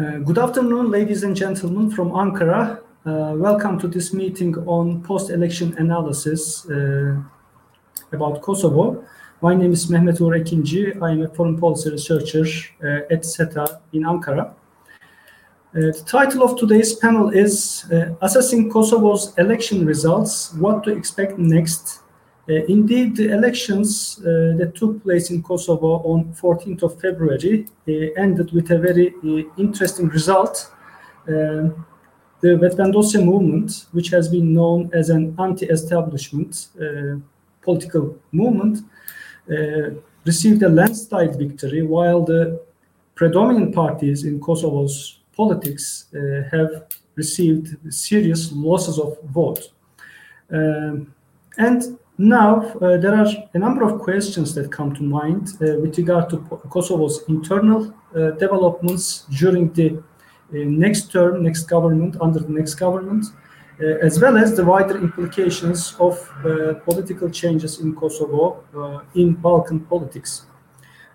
Uh, good afternoon, ladies and gentlemen from Ankara. Uh, welcome to this meeting on post-election analysis uh, about Kosovo. My name is Mehmet Uğur. I am a foreign policy researcher uh, at SETA in Ankara. Uh, the title of today's panel is uh, Assessing Kosovo's Election Results, What to Expect Next. Uh, indeed, the elections uh, that took place in Kosovo on 14th of February uh, ended with a very interesting result. Um, the Vetëvendosje movement, which has been known as an anti-establishment political movement, received a landslide victory, while the predominant parties in Kosovo's politics uh, have received serious losses of vote. Um, and now uh, there are a number of questions that come to mind uh, with regard to Kosovo's internal developments during the next term, next government, under the next government, uh, as well as the wider implications of uh, political changes in Kosovo uh, in Balkan politics.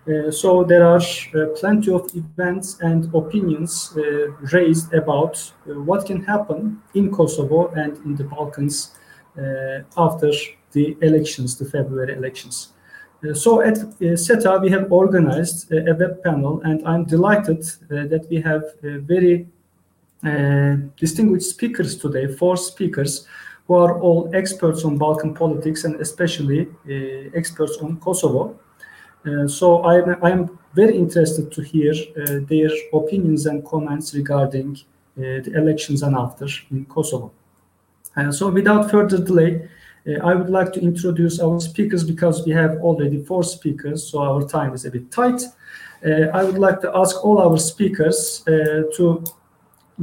Uh, so there are uh, plenty of events and opinions uh, raised about what can happen in Kosovo and in the Balkans after the elections, the February elections. Uh, so at uh, SETA, we have organized uh, a web panel, and I'm delighted that we have very distinguished speakers today, four speakers, who are all experts on Balkan politics and especially experts on Kosovo. Uh, so I am very interested to hear uh, their opinions and comments regarding uh, the elections and after in Kosovo. so without further delay, I would like to introduce our speakers because we have already four speakers, so our time is a bit tight. I would like to ask all our speakers to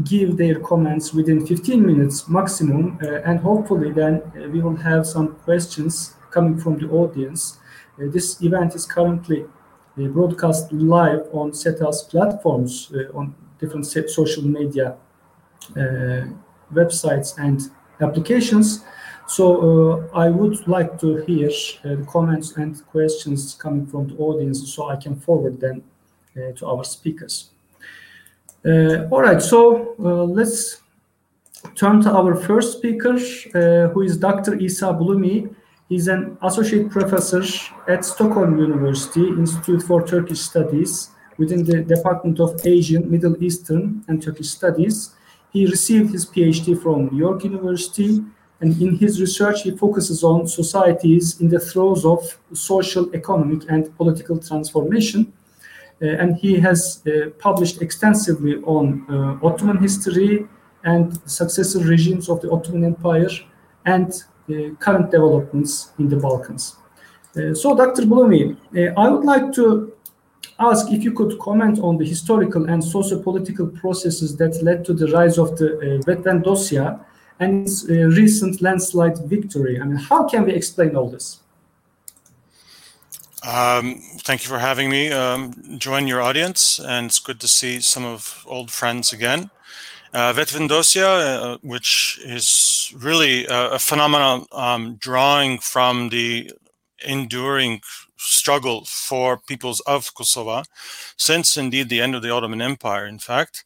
give their comments within 15 minutes maximum, uh, and hopefully then uh, we will have some questions coming from the audience uh, this event is currently uh, broadcast live on SETA's platforms uh, on different social media websites and applications. So uh, I would like to hear uh, comments and questions coming from the audience so I can forward them uh, to our speakers. all right, so let's turn to our first speaker, who is Dr. Isa Bulumi, He's an associate professor at Stockholm University Institute for Turkish Studies within the Department of Asian, Middle Eastern, and Turkish Studies. He received his PhD from York University, and in his research, he focuses on societies in the throes of social, economic, and political transformation. Uh, and he has uh, published extensively on uh, Ottoman history and successive regimes of the Ottoman Empire and current developments in the Balkans. Uh, so, Dr. Bulumi, uh, I would like to ask if you could comment on the historical and socio-political processes that led to the rise of the uh, Vetëvendosje and its uh, recent landslide victory. I mean, how can we explain all this? Um, thank you for having me um, join your audience, and it's good to see some of old friends again. Uh, uh, which is really a, a phenomenon um, drawing from the enduring struggle for peoples of Kosovo since indeed the end of the Ottoman Empire, in fact,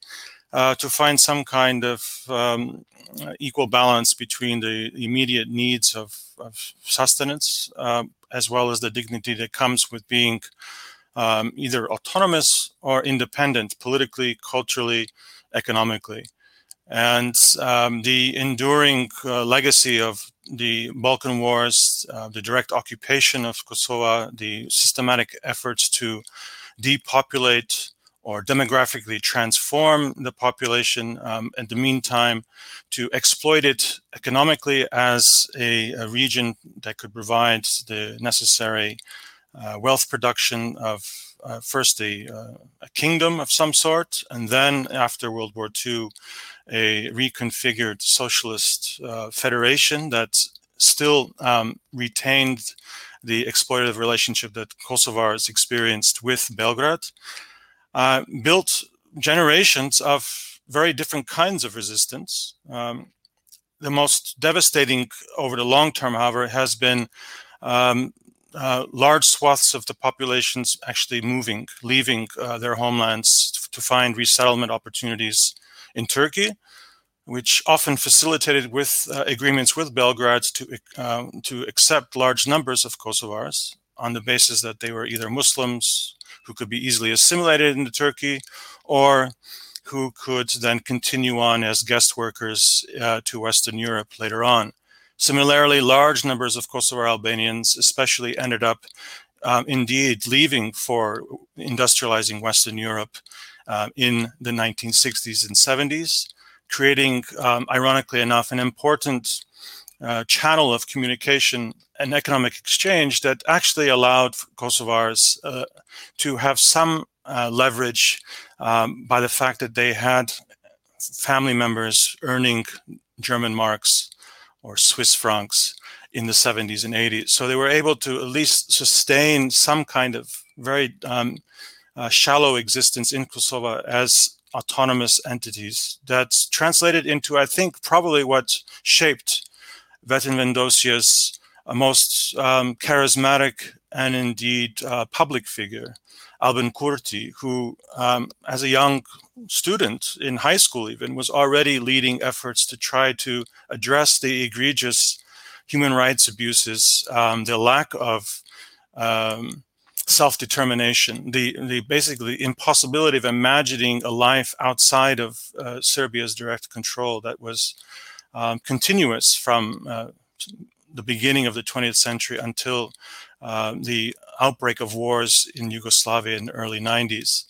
uh, to find some kind of um, equal balance between the immediate needs of, of sustenance uh, as well as the dignity that comes with being um, either autonomous or independent politically, culturally, economically. And um, the enduring uh, legacy of the Balkan Wars, uh, the direct occupation of Kosovo, the systematic efforts to depopulate or demographically transform the population, um, in the meantime, to exploit it economically as a, a region that could provide the necessary uh, wealth production of uh, first a, uh, a, kingdom of some sort, and then after World War II, a reconfigured socialist uh, federation that still um, retained the exploitative relationship that Kosovars experienced with Belgrade, uh, built generations of very different kinds of resistance. Um, the most devastating over the long term, however, has been um, uh, large swaths of the populations actually moving, leaving uh, their homelands to find resettlement opportunities in Turkey, which often facilitated with uh, agreements with Belgrade to, uh, to accept large numbers of Kosovars on the basis that they were either Muslims who could be easily assimilated into Turkey or who could then continue on as guest workers uh, to Western Europe later on. Similarly, large numbers of Kosovar Albanians especially ended up um, indeed leaving for industrializing Western Europe uh, in the 1960s and 70s, creating, um, ironically enough, an important uh, channel of communication and economic exchange that actually allowed Kosovars uh, to have some uh, leverage um, by the fact that they had family members earning German marks or Swiss francs in the 70s and 80s. So they were able to at least sustain some kind of very um, uh, shallow existence in Kosovo as autonomous entities. That's translated into, I think, probably what shaped Vetëvendosje's uh, most um, charismatic and indeed uh, public figure, Albin Kurti, who, um, as a young student in high school, even was already leading efforts to try to address the egregious human rights abuses, um, the lack of um, self-determination, the the basically impossibility of imagining a life outside of uh, Serbia's direct control that was um, continuous from uh, the beginning of the 20th century until uh, the outbreak of wars in Yugoslavia in the early 90s.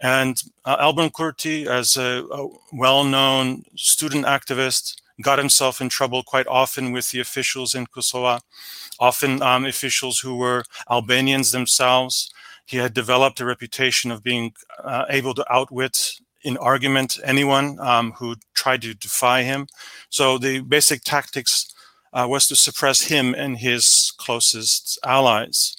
And uh, Albin Kurti, as a, a well-known student activist, got himself in trouble quite often with the officials in Kosovo, often um, officials who were Albanians themselves. He had developed a reputation of being uh, able to outwit in argument anyone um, who tried to defy him. So the basic tactics uh, was to suppress him and his closest allies.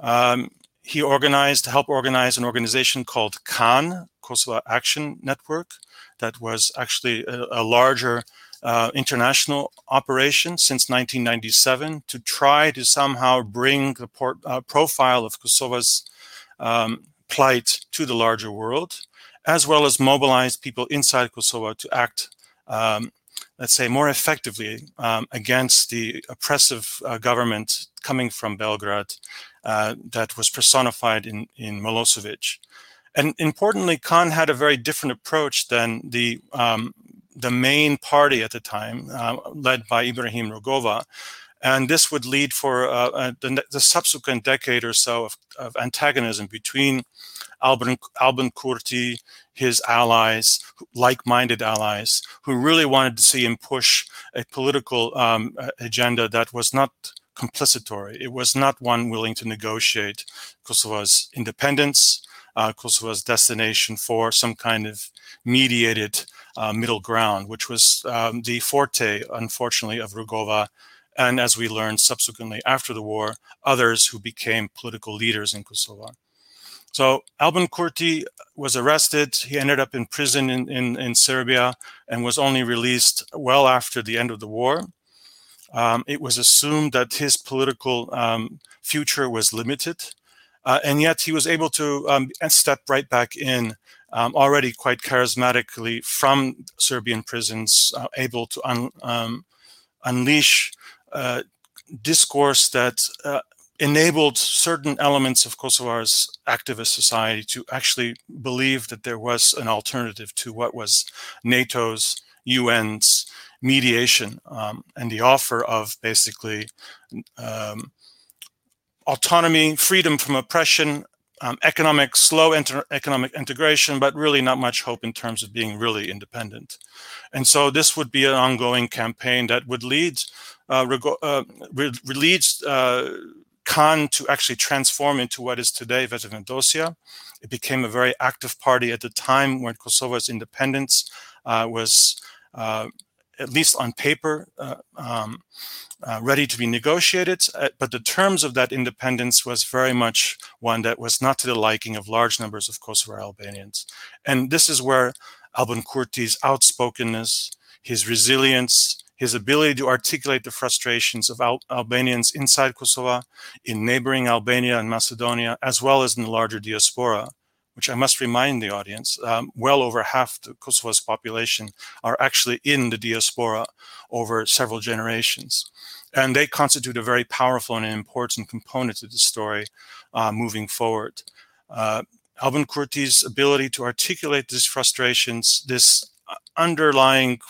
Um, he organized, helped organize an organization called KAN, Kosovo Action Network, that was actually a, a larger uh, international operation since 1997 to try to somehow bring the port, uh, profile of Kosovo's um, plight to the larger world, as well as mobilize people inside Kosovo to act, um, let's say, more effectively um, against the oppressive uh, government coming from Belgrade uh, that was personified in, in Milosevic. And importantly, KAN had a very different approach than the um, the main party at the time, uh, led by Ibrahim Rugova. And this would lead for uh, uh, the, the, subsequent decade or so of, of antagonism between Albin, Albin Kurti, his allies, like-minded allies, who really wanted to see him push a political um, agenda that was not complicitory. It was not one willing to negotiate Kosovo's independence, uh, Kosovo's destination for some kind of mediated uh, middle ground, which was um, the forte, unfortunately, of Rugova, and as we learned subsequently after the war, others who became political leaders in Kosovo. So Albin Kurti was arrested. He ended up in prison in, in, in Serbia and was only released well after the end of the war. Um, it was assumed that his political um, future was limited, uh, and yet he was able to um, step right back in um, already quite charismatically from Serbian prisons, uh, able to un, um, unleash uh, discourse that uh, enabled certain elements of Kosovar's activist society to actually believe that there was an alternative to what was NATO's, UN's mediation um, and the offer of basically um, autonomy, freedom from oppression, um, economic, slow inter economic integration, but really not much hope in terms of being really independent. And so this would be an ongoing campaign that would lead uh, uh, re leads uh, KAN to actually transform into what is today Vetëvendosja. It became a very active party at the time when Kosovo's independence uh, was, uh, at least on paper, uh, um, uh, ready to be negotiated, uh, but the terms of that independence was very much one that was not to the liking of large numbers of Kosovo Albanians. And this is where Albin Kurti's outspokenness, his resilience, his ability to articulate the frustrations of Al Albanians inside Kosovo, in neighboring Albania and Macedonia, as well as in the larger diaspora, which I must remind the audience, um, well over half the Kosovo's population are actually in the diaspora over several generations. And they constitute a very powerful and important component to the story uh, moving forward. Uh, Albin Kurti's ability to articulate these frustrations, this uh, underlying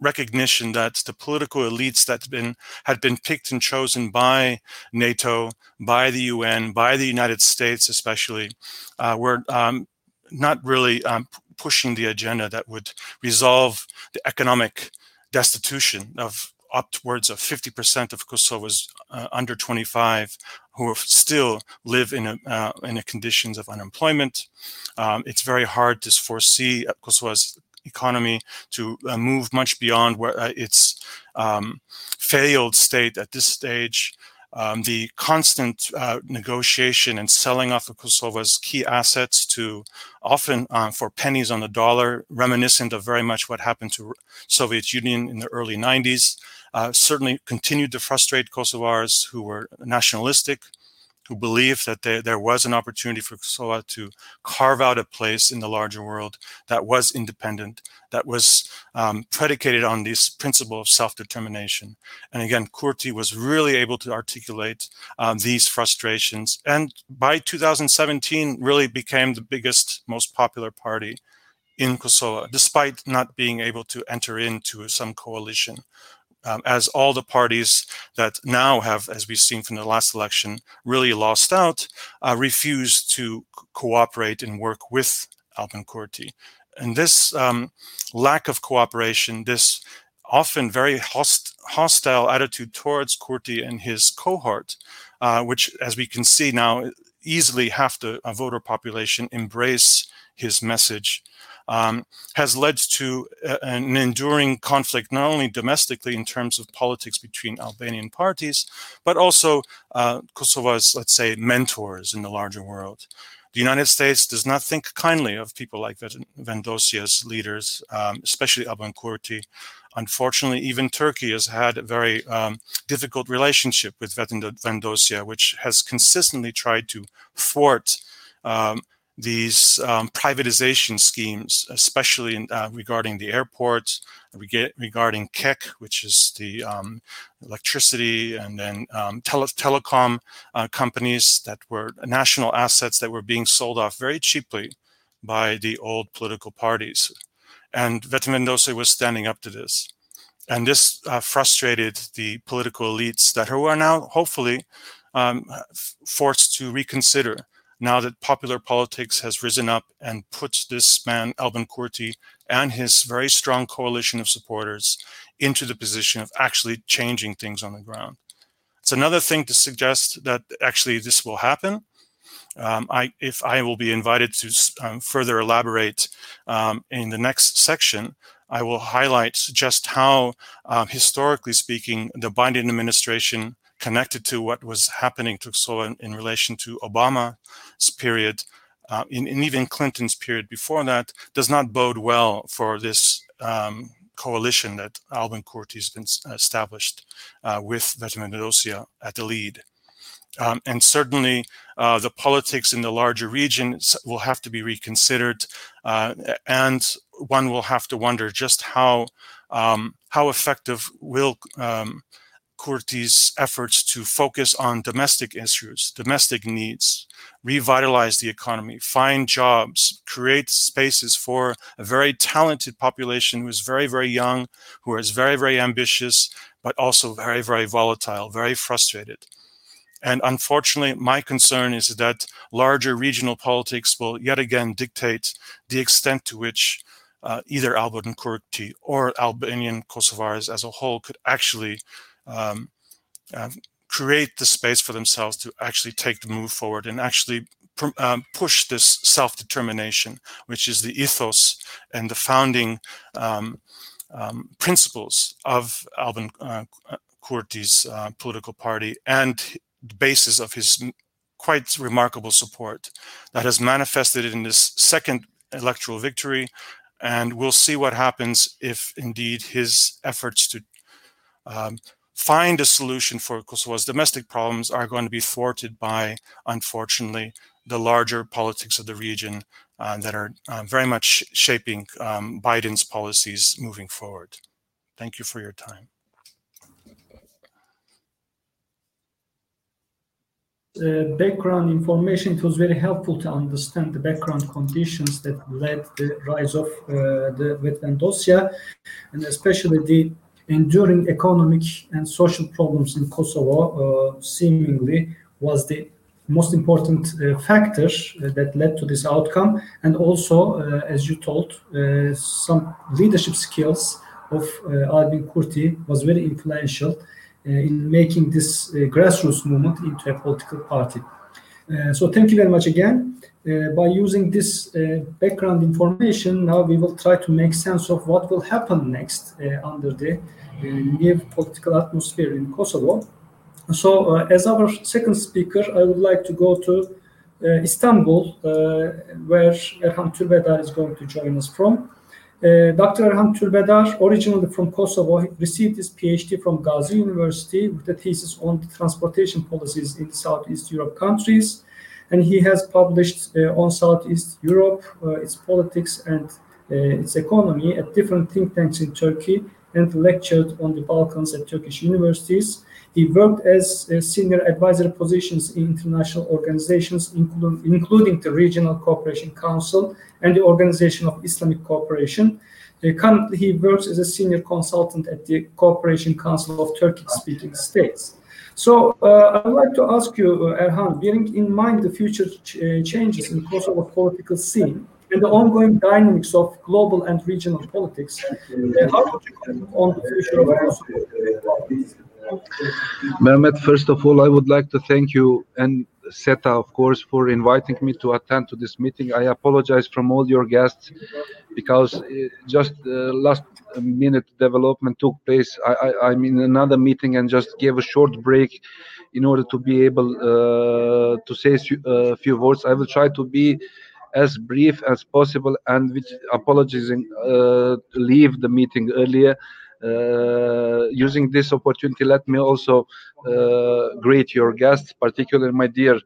recognition that the political elites that been had been picked and chosen by NATO, by the UN, by the United States, especially, uh, were um, not really um, pushing the agenda that would resolve the economic destitution of upwards of 50% of Kosovo's uh, under 25 who still live in a, uh, in a conditions of unemployment. Um, it's very hard to foresee Kosovo's economy to uh, move much beyond where uh, its um, failed state at this stage. Um, the constant uh, negotiation and selling off of Kosovo's key assets to often uh, for pennies on the dollar, reminiscent of very much what happened to Soviet Union in the early 90s, uh, certainly continued to frustrate Kosovars who were nationalistic, who believed that there, there was an opportunity for Kosovo to carve out a place in the larger world that was independent, that was um, predicated on this principle of self-determination. And again, Kurti was really able to articulate um, these frustrations. And by 2017, really became the biggest, most popular party in Kosovo, despite not being able to enter into some coalition um, as all the parties that now have, as we've seen from the last election, really lost out, uh, refuse to cooperate and work with Albin Kurti. And this um, lack of cooperation, this often very host hostile attitude towards Kurti and his cohort, uh, which, as we can see now, easily half the uh, voter population embrace his message um, has led to a, an enduring conflict, not only domestically in terms of politics between Albanian parties, but also uh, Kosovo's, let's say, mentors in the larger world. The United States does not think kindly of people like Vendosia's leaders, um, especially Albin Kurti. Unfortunately, even Turkey has had a very um, difficult relationship with Vendosia, which has consistently tried to thwart um, these um, privatization schemes, especially in, uh, regarding the airports, regarding KEK, which is the um, electricity and then um, tele telecom uh, companies that were national assets that were being sold off very cheaply by the old political parties. And Vetëvendosje was standing up to this. And this uh, frustrated the political elites that are now hopefully um, forced to reconsider now that popular politics has risen up and put this man, Albin Kurti, and his very strong coalition of supporters into the position of actually changing things on the ground. It's another thing to suggest that actually this will happen. Um, I, if I will be invited to um, further elaborate um, in the next section, I will highlight just how, uh, historically speaking, the Biden administration connected to what was happening to Kosovo in, in relation to Obama's period, uh, in, in, even Clinton's period before that, does not bode well for this um, coalition that Albin Kurti has been established uh, with Veteran at the lead. Um, and certainly uh, the politics in the larger region will have to be reconsidered uh, and one will have to wonder just how um, how effective will um, Kurti's efforts to focus on domestic issues, domestic needs, revitalize the economy, find jobs, create spaces for a very talented population who is very, very young, who is very, very ambitious, but also very, very volatile, very frustrated. And unfortunately, my concern is that larger regional politics will yet again dictate the extent to which uh, either Albin Kurti or Albanian Kosovars as a whole could actually um, uh, create the space for themselves to actually take the move forward and actually um, push this self-determination, which is the ethos and the founding um, um, principles of Albin uh, Kurti's uh, political party and the basis of his quite remarkable support that has manifested in this second electoral victory. And we'll see what happens if indeed his efforts to um, find a solution for Kosovo's domestic problems are going to be thwarted by, unfortunately, the larger politics of the region uh, that are uh, very much shaping um, Biden's policies moving forward. Thank you for your time. Uh, background information, it was very helpful to understand the background conditions that led the rise of uh, the Vetëvendosje, and especially the enduring economic and social problems in Kosovo uh, seemingly was the most important uh, factor uh, that led to this outcome. And also, uh, as you told, uh, some leadership skills of uh, Albin Kurti was very influential in making this grassroots movement into a political party. So thank you very much again. by using this background information, now we will try to make sense of what will happen next under the new political atmosphere in Kosovo. So, uh, as our second speaker, I would like to go to uh, Istanbul, uh, where Erhan Turbedar is going to join us from. Uh, Dr. Erhan Turbedar, originally from Kosovo, received his PhD from Gazi University with a thesis on transportation policies in the Southeast Europe countries. And he has published uh, on Southeast Europe, uh, its politics and its economy at different think tanks in Turkey and lectured on the Balkans at Turkish universities. He worked as senior advisor positions in international organizations, including, including the Regional Cooperation Council and the Organization of Islamic Cooperation. Uh, currently, he works as a senior consultant at the Cooperation Council of Turkic-speaking states. So uh, I'd like to ask you, uh, Erhan, bearing in mind the future ch uh, changes in the Kosovo political scene, and the ongoing dynamics of global and regional politics, uh, how would you comment on the future of Kosovo? Mehmet, first of all, I would like to thank you and SETA, of course, for inviting me to attend to this meeting. I apologize from all your guests because uh, just uh, last minute development took place. I, am in another meeting and just gave a short break in order to be able uh, to say a few words. I will try to be as brief as possible and with apologizing uh, leave the meeting earlier uh, using this opportunity let me also uh, greet your guests particularly my dear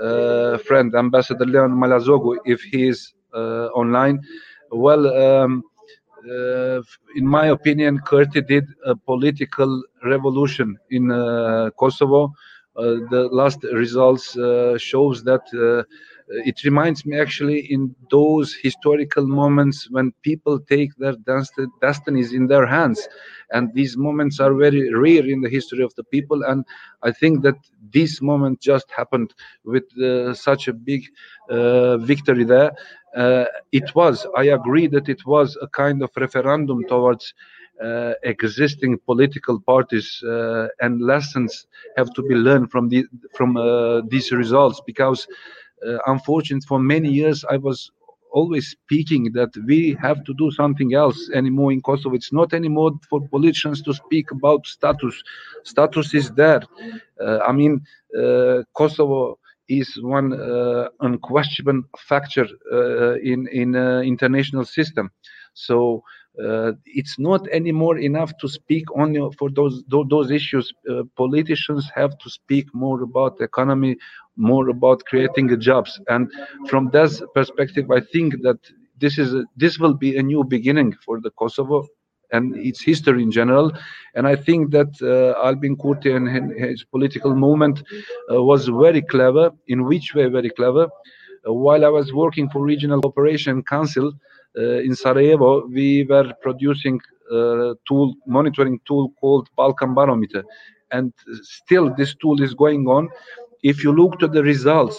uh, friend ambassador leon malazoglu if he is uh, online. Well um, uh, in my opinion Kurti did a political revolution in Kosovo. The last results shows that it reminds me actually in those historical moments when people take their destinies in their hands. And these moments are very rare in the history of the people. And i think that this moment just happened with uh, such a big uh, victory there. Uh, it was i agree that it was a kind of referendum towards uh, existing political parties uh, and lessons have to be learned from the from uh, these results because uh, unfortunate for many years i was always speaking that we have to do something else anymore in kosovo. It's not anymore for politicians to speak about status. Status is there. Uh, i mean uh, kosovo is one uh, unquestionable factor uh, in in uh, international system. So it's not anymore enough to speak only for those those, issues. Uh, politicians have to speak more about the economy, more about creating jobs, and from that perspective, I think that this is a, this will be a new beginning for the Kosovo and its history in general. And I think that uh, Albin Kurti and his political movement uh, was very clever. In which way, very clever? Uh, while I was working for Regional Cooperation Council, uh, Eh, in Sarajevo, we were producing a tool, monitoring tool called Balkan Barometer. And still this tool is going on. If you look to the results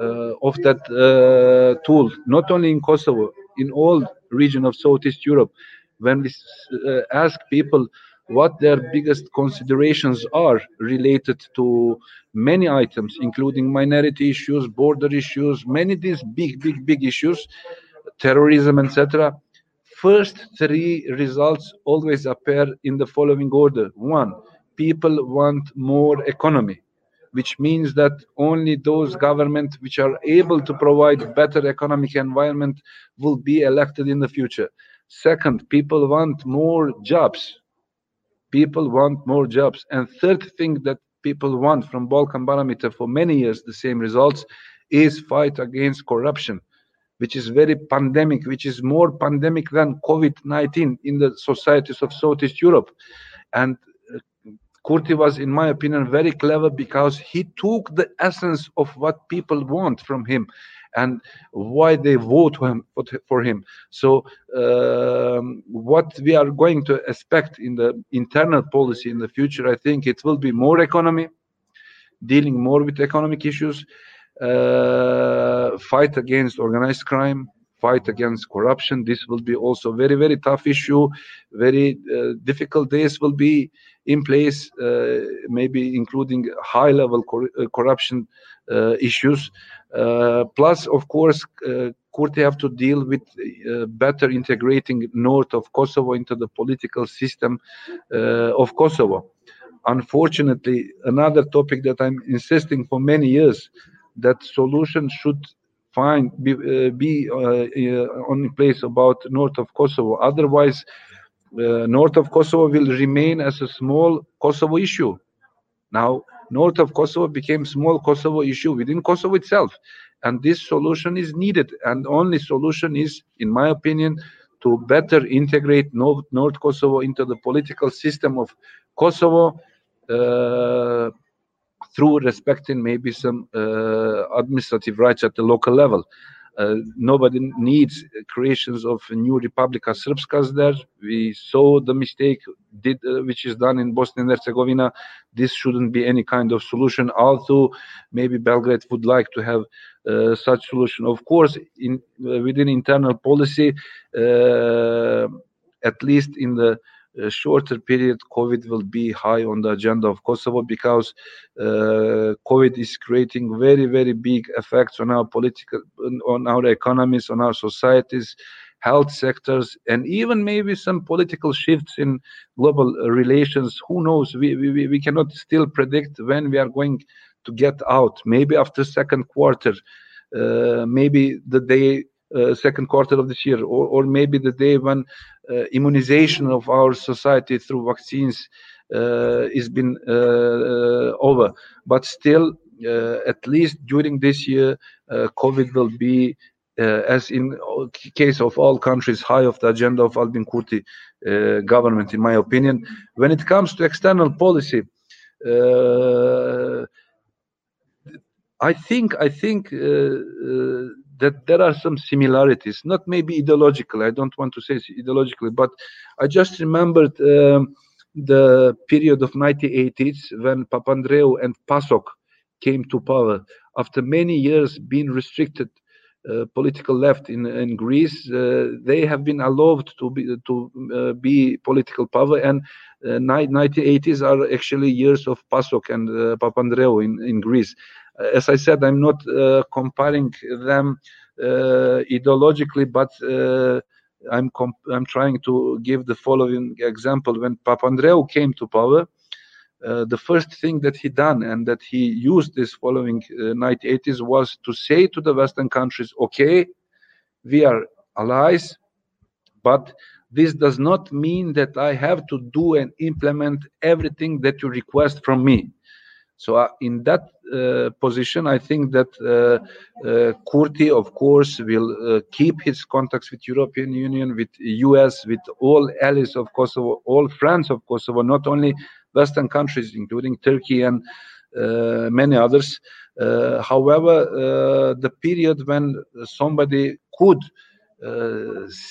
uh, of that tool, not only in Kosovo, in all region of Southeast Europe, when we ask people what their biggest considerations are related to many items, including minority issues, border issues, many these big, big, big issues, terrorism, etc. First three results always appear in the following order. One, people want more economy, which means that only those governments which are able to provide better economic environment will be elected in the future. Second, people want more jobs. People want more jobs. And third thing that people want from Balkan Barometer for many years, the same results, is fight against corruption which is very pandemic, which is more pandemic than COVID-19 in the societies of Southeast Europe. And uh, Kurti was, in my opinion, very clever because he took the essence of what people want from him and why they vote for him. So, um, what we are going to expect in the internal policy in the future, I think it will be more economy, dealing more with economic issues, uh, fight against organized crime, fight against corruption. This will be also very, very tough issue. Very uh, difficult days will be in place, uh, maybe including high-level cor uh, corruption uh, issues. Uh, plus, of course, uh, Kurti have to deal with uh, better integrating north of Kosovo into the political system of Kosovo. Unfortunately, another topic that I'm insisting for many years that solution should find be, uh, be uh, on place about north of Kosovo. Otherwise, uh, north of Kosovo will remain as a small Kosovo issue. Now, north of Kosovo became small Kosovo issue within Kosovo itself. And this solution is needed. And only solution is, in my opinion, to better integrate North, North Kosovo into the political system of Kosovo uh, through respecting maybe some uh, administrative rights at the local level. Uh, nobody needs creations of new Republika Srpska there. We saw the mistake did, uh, which is done in Bosnia and Herzegovina. This shouldn't be any kind of solution, although maybe Belgrade would like to have uh, such solution. Of course, in uh, within internal policy, uh, at least in the shorter period, COVID will be high on the agenda of Kosovo because uh, COVID is creating very, very big effects on our political, on our economies, on our societies, health sectors, and even maybe some political shifts in global relations. Who knows? We, we, we cannot still predict when we are going to get out. Maybe after second quarter, uh, maybe the day second quarter of this year, or, or maybe the day when uh, immunization of our society through vaccines uh, is been over. But still, at least during this year, COVID will be uh, as in case of all countries, high of the agenda of Albin Kurti uh, government, in my opinion. When it comes to external policy, uh, I think I think that there are some similarities, not maybe ideological. I don't want to say ideologically, but I just remembered um, the period of 1980s when Papandreou and PASOK came to power after many years being restricted uh, political left in, in Greece, uh, they have been allowed to be to uh, be political power, and 1980s uh, are actually years of PASOK and uh, Papandreou in, in Greece as I said, I'm not uh, comparing them uh, ideologically, but uh, I'm I'm trying to give the following example. When Papandreou came to power, uh, the first thing that he done and that he used this following uh, 1980s was to say to the Western countries, "Okay, we are allies, but this does not mean that I have to do and implement everything that you request from me." So uh, in that uh, position, I think that uh, uh Kurti, of course, will uh, keep his contacts with European Union, with US, with all allies of Kosovo, all friends of Kosovo, not only Western countries, including Turkey and uh, many others. however, the period when somebody could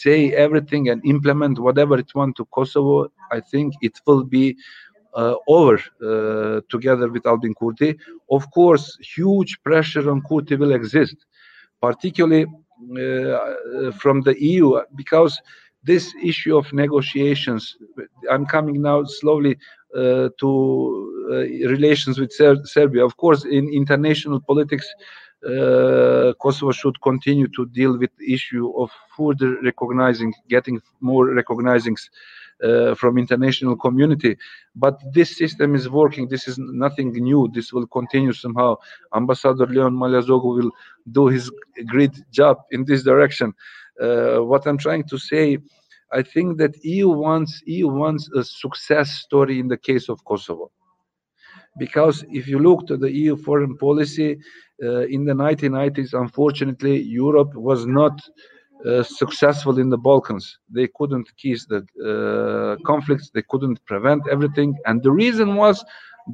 say everything and implement whatever it wants to Kosovo, I think it will be uh, over uh, together with Albin Kurti. Of course, huge pressure on Kurti will exist, particularly uh, from the EU, because this issue of negotiations, I'm coming now slowly uh, to uh, relations with Ser Serbia. Of course, in international politics, uh, Kosovo should continue to deal with issue of further recognizing, getting more recognizing from international community. But this system is working. This is nothing new. This will continue somehow. Ambassador leon maliazoglu will do his great job in this direction. Uh, what i'm trying to say i think that eu wants eu wants a success story in the case of kosovo. Because if you look to the EU foreign policy uh, in the 1990s, unfortunately, Europe was not uh, successful in the Balkans. They couldn't keep the uh, conflicts, they couldn't prevent everything. And the reason was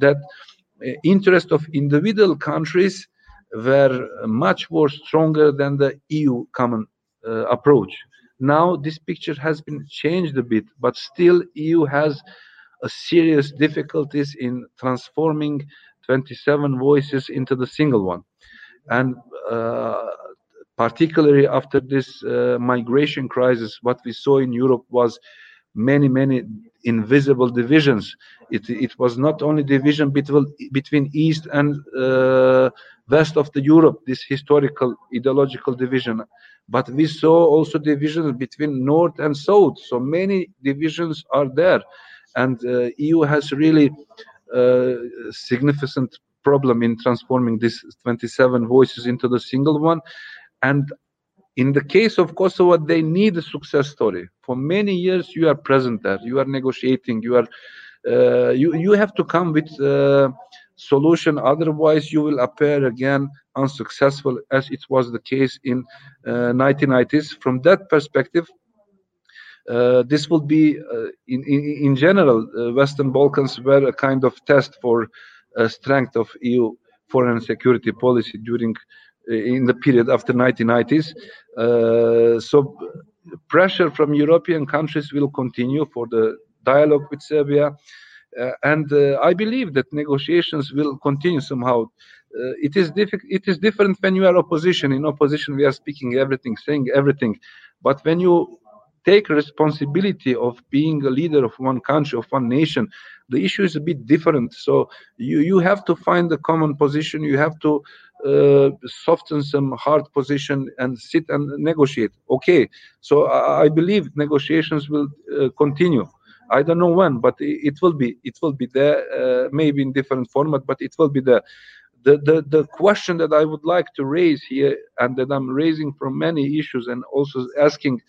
that uh, interest of individual countries were much more stronger than the EU common uh, approach. Now this picture has been changed a bit, but still EU has a serious difficulties in transforming 27 voices into the single one. And uh, particularly after this uh, migration crisis, what we saw in Europe was many, many invisible divisions. It, it was not only division between, between East and uh, West of the Europe, this historical ideological division, but we saw also divisions between North and South. So many divisions are there, and uh, EU has really uh, significant problem in transforming these 27 voices into the single one and in the case of Kosovo, they need a success story. For many years, you are present there. You are negotiating. You are uh, you you have to come with a solution. Otherwise, you will appear again unsuccessful, as it was the case in uh, 1990s. From that perspective, uh, this will be uh, in, in, in general uh, western balkans were a kind of test for uh, strength of eu foreign security policy during in the period after 1990s. Uh, so pressure from European countries will continue for the dialogue with Serbia. Uh, and uh, I believe that negotiations will continue somehow. Uh, it is difficult. It is different when you are opposition. In opposition, we are speaking everything, saying everything. But when you take responsibility of being a leader of one country, of one nation, the issue is a bit different. So you you have to find a common position. You have to uh, soften some hard position and sit and negotiate. Okay, so I, I believe negotiations will uh, continue. I don't know when, but it, will be it will be there, uh, maybe in different format, but it will be there. The, the the question that I would like to raise here, and that I'm raising from many issues, and also asking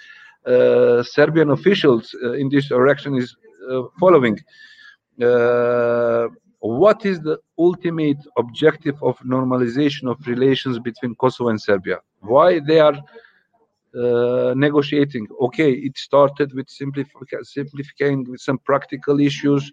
uh, Serbian officials uh, in this direction, is uh, following what is the ultimate objective of normalization of relations between Kosovo and Serbia? Why they are uh, negotiating? Okay, it started with simplifi- simplifying with some practical issues,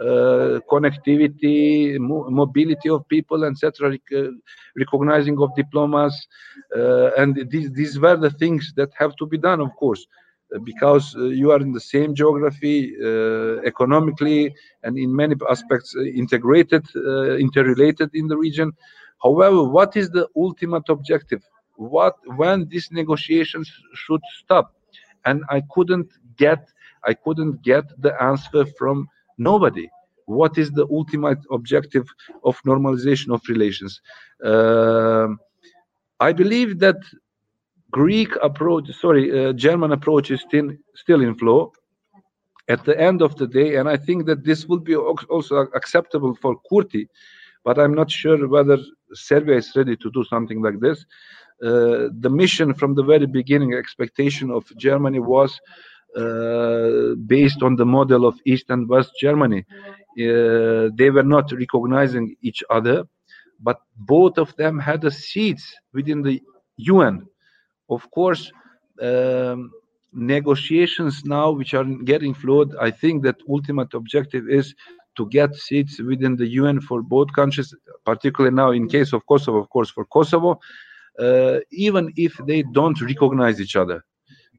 uh, connectivity, mo- mobility of people, etc., rec- recognizing of diplomas, uh, and these these were the things that have to be done, of course because uh, you are in the same geography uh, economically and in many aspects uh, integrated interrelated in the region. However what is the ultimate objective? What when these negotiations should stop? And i couldn't get i couldn't get the answer from nobody. What is the ultimate objective of normalization of relations? Uh, i believe that Greek approach, sorry, uh, German approach is still still in flow. At the end of the day, and I think that this will be also acceptable for Kurti, but I'm not sure whether Serbia is ready to do something like this. Uh, the mission from the very beginning, expectation of Germany was uh, based on the model of East and West Germany. Uh, they were not recognizing each other, but both of them had a seat within the UN of course, um, negotiations now which are getting flowed, I think that ultimate objective is to get seats within the UN for both countries, particularly now in case of Kosovo, of course, for Kosovo, uh, even if they don't recognize each other.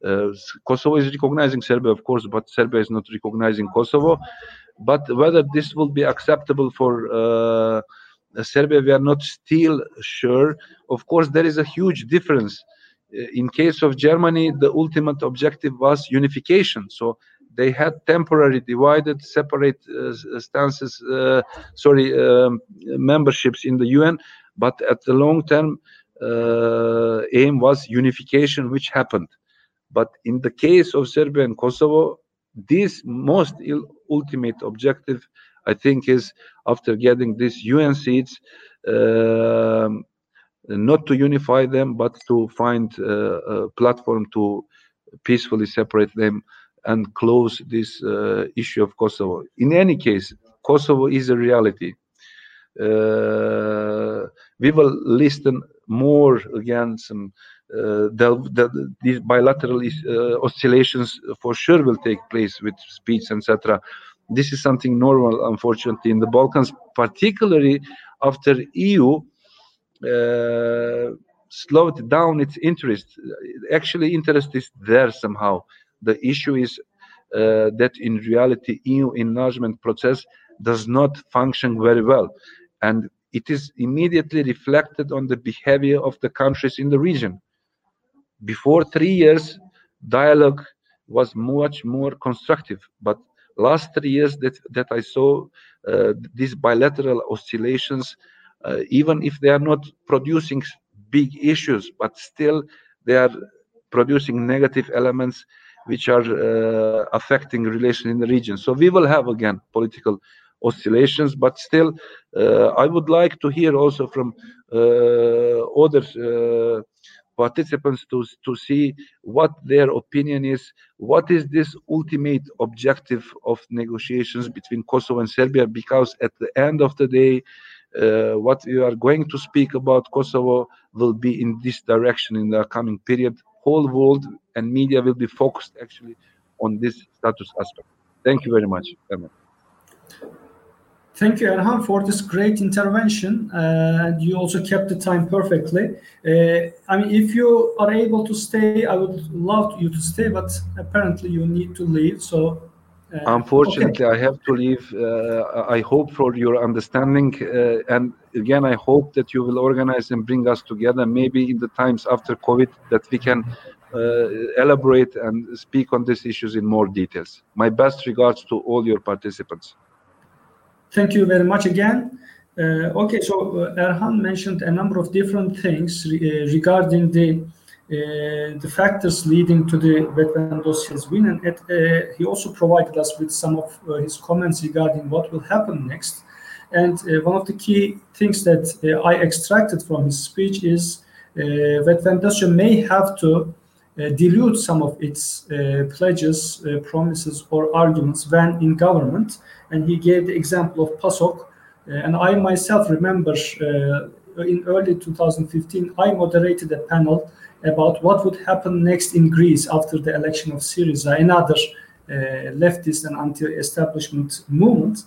Uh, Kosovo is recognizing Serbia, of course, but Serbia is not recognizing Kosovo. But whether this will be acceptable for uh, Serbia, we are not still sure. Of course, there is a huge difference in case of Germany, the ultimate objective was unification. So they had temporary divided, separate uh, stances, uh, sorry, um, memberships in the UN, but at the long term uh, aim was unification, which happened. But in the case of Serbia and Kosovo, this most ultimate objective, I think, is after getting these UN seats, um, not to unify them, but to find uh, a platform to peacefully separate them and close this uh, issue of Kosovo. In any case, Kosovo is a reality. uh, we will listen more again some uh, the, the, these bilateral uh, oscillations for sure will take place with speech etc this is something normal unfortunately in the balkans particularly after eu slowed down its interest actually interest is there somehow the issue is uh, that in reality eu enlargement process does not function very well and it is immediately reflected on the behavior of the countries in the region. Before three years, dialogue was much more constructive, but last three years that, that I saw uh, these bilateral oscillations, uh, even if they are not producing big issues, but still they are producing negative elements which are uh, affecting relations in the region. So we will have again political oscillations but still uh, i would like to hear also from uh, other uh, participants to, to see what their opinion is what is this ultimate objective of negotiations between kosovo and serbia because at the end of the day what we are going to speak about kosovo will be in this direction in the coming period whole world and media will be focused actually on this status aspect thank you very much Emma. Thank you, Erhan, for this great intervention. Uh, and you also kept the time perfectly. Uh, I mean, if you are able to stay, I would love you to stay, but apparently you need to leave. So, uh, unfortunately, okay. I have to leave. Uh, I hope for your understanding. Uh, and again, I hope that you will organize and bring us together, maybe in the times after COVID, that we can uh, elaborate and speak on these issues in more details. My best regards to all your participants. Thank you very much again. Uh, okay, so uh, Erhan mentioned a number of different things re uh, regarding the uh, the factors leading to the Vetëvendosje's win, and it, uh, he also provided us with some of uh, his comments regarding what will happen next. And one of the key things that I extracted from his speech is uh, dossier may have to dilute some of its pledges, promises, or arguments when in government and he gave the example of PASOK. Uh, and I myself remember uh, in early 2015, I moderated a panel about what would happen next in Greece after the election of Syriza, another uh, leftist and anti-establishment movement.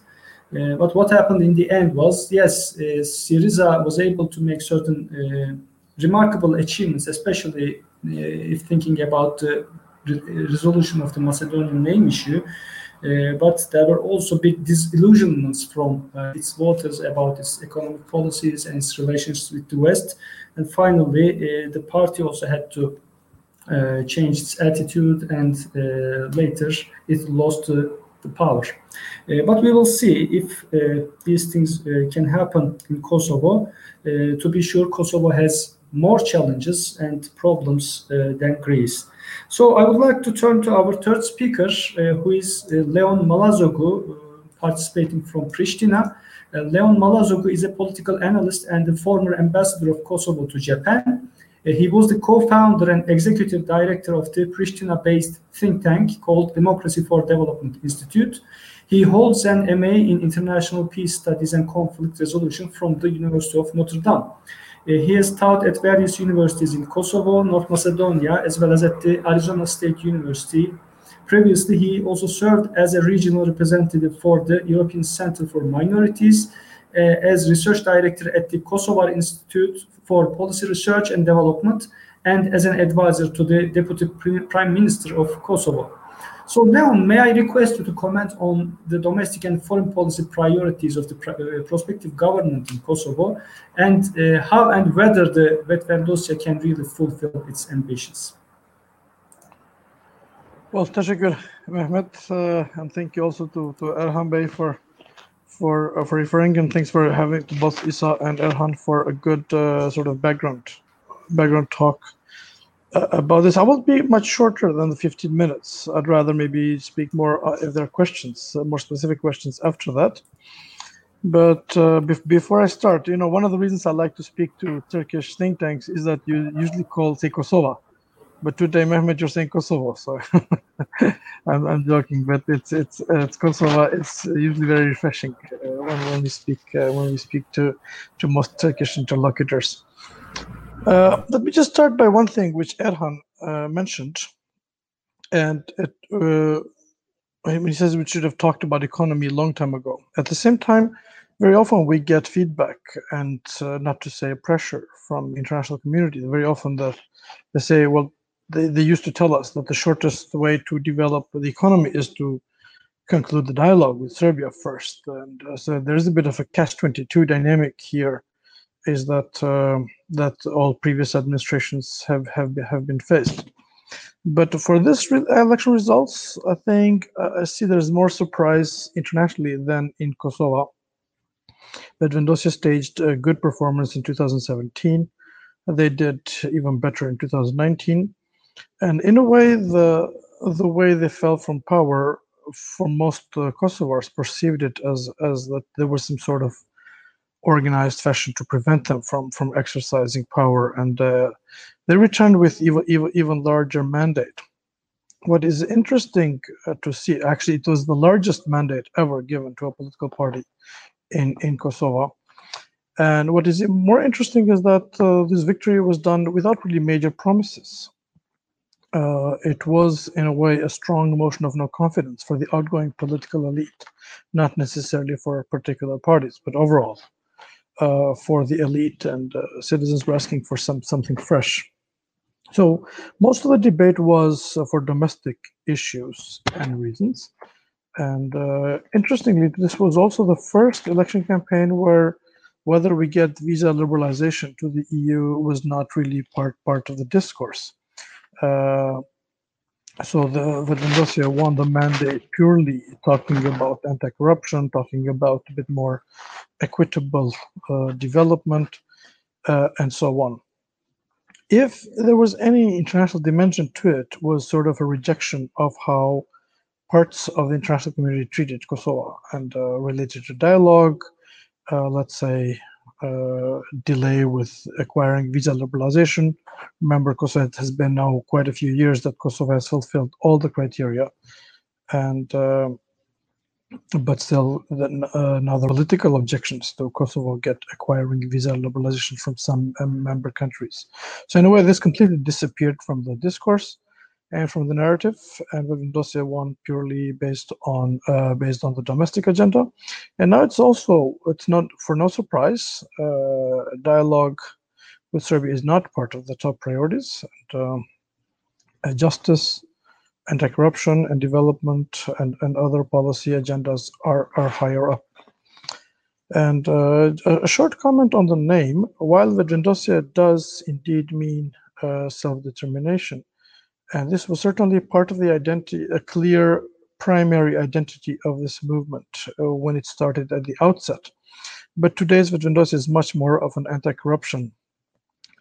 Uh, but what happened in the end was, yes, uh, Syriza was able to make certain uh, remarkable achievements, especially if thinking about the resolution of the Macedonian name issue. Uh, but there were also big disillusionments from uh, its voters about its economic policies and its relations with the West. And finally, uh, the party also had to uh, change its attitude, and uh, later it lost the power. Uh, but we will see if these things can happen in Kosovo. to be sure, Kosovo has more challenges and problems than Greece. So I would like to turn to our third speaker, uh, who is uh, Leon Malazogu, uh, participating from Pristina. Leon Malazogu is a political analyst and the former ambassador of Kosovo to Japan. He was the co-founder and executive director of the Pristina-based think tank called Democracy for Development Institute. He holds an MA in International Peace Studies and Conflict Resolution from the University of Notre Dame. Uh, he has taught at various universities in Kosovo, North Macedonia, as well as at the Arizona State University. Previously, he also served as a regional representative for the European Center for Minorities, uh, as research director at the Kosovar Institute for Policy Research and Development, and as an advisor to the Deputy Prime Minister of Kosovo. So now, may I request you to comment on the domestic and foreign policy priorities of the uh, prospective government in Kosovo, and uh, how and whether the Vetëvendosje can really fulfill its ambitions? Well, teşekkür Mehmet, uh, and thank you also to, to Erhan Bey for for uh, for referring, and thanks for having both Isa and Erhan for a good uh, sort of background background talk about this. I will be much shorter than the 15 minutes. I'd rather maybe speak more uh, if there are questions, uh, more specific questions after that. But uh, be- before I start, you know, one of the reasons I like to speak to Turkish think tanks is that you usually call, say, Kosovo, but today, Mehmet, you're saying Kosovo, so I'm, I'm joking, but it's it's it's Kosovo. It's usually very refreshing uh, when, when we speak uh, when we speak to to most Turkish interlocutors. Uh, let me just start by one thing which Erhan uh, mentioned, and it, uh, he says we should have talked about economy a long time ago. At the same time, very often we get feedback and not to say pressure from international community. Very often that they say, well, they, they used to tell us that the shortest way to develop the economy is to conclude the dialogue with Serbia first. And uh, so there's a bit of a catch-22 dynamic here, is that uh, that all previous administrations have have have been faced. But for this re election results, I think uh, I see there's more surprise internationally than in Kosovo. Vetëvendosja staged a good performance in 2017. They did even better in 2019 and in a way, the the way they fell from power for most uh, Kosovars perceived it as as that there was some sort of organized fashion to prevent them from from exercising power, and uh, they returned with even even even larger mandate. What is interesting uh, to see, actually, it was the largest mandate ever given to a political party in in Kosovo. And what is more interesting is that uh, this victory was done without really major promises uh, it was, in a way, a strong motion of no confidence for the outgoing political elite, not necessarily for particular parties, but overall uh, for the elite and uh, citizens were asking for some something fresh. So most of the debate was uh, for domestic issues and reasons. And uh, interestingly, this was also the first election campaign where whether we get visa liberalization to the EU was not really part part of the discourse uh, so the the Vetëvendosja won the mandate purely talking about anti-corruption, talking about a bit more equitable uh, development, uh, and so on. If there was any international dimension to it, was sort of a rejection of how parts of the international community treated Kosovo and uh, related to dialogue, uh, let's say uh, delay with acquiring visa liberalization. Remember, Kosovo it has been now quite a few years that Kosovo has fulfilled all the criteria, and uh, but still, the, uh, now the political objections to Kosovo get acquiring visa liberalization from some um, member countries. So in a way, this completely disappeared from the discourse from the narrative, and Vetëvendosja won purely based on uh, based on the domestic agenda. And now it's also it's not for no surprise, uh, dialogue with Serbia is not part of the top priorities. And, um, uh, justice, anti-corruption, and development, and, and other policy agendas are are higher up. And uh, a short comment on the name. While Vetëvendosja does indeed mean uh, self-determination, and this was certainly part of the identity, a clear primary identity of this movement uh, when it started at the outset. But today's Vetëvendosja is much more of an anti-corruption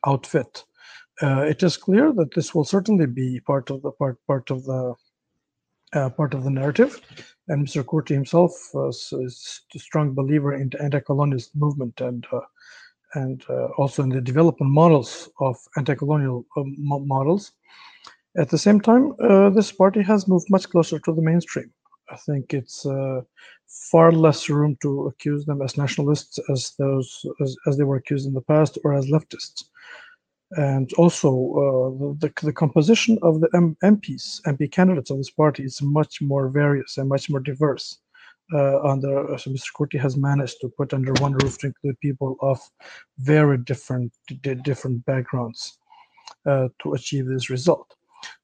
outfit. Uh, it is clear that this will certainly be part of the part part of the uh, part of the narrative, and Mr. Kurti himself is a strong believer in the anti-colonialist movement and uh, and uh, also in the development models of anti-colonial um, models. At the same time, uh, this party has moved much closer to the mainstream. I think it's uh, far less room to accuse them as nationalists as those as, as, they were accused in the past or as leftists. And also, uh, the, the composition of the M MPs, MP candidates of this party is much more various and much more diverse. Uh, under so Mr. Kurti has managed to put under one roof to include people of very different different backgrounds uh, to achieve this result.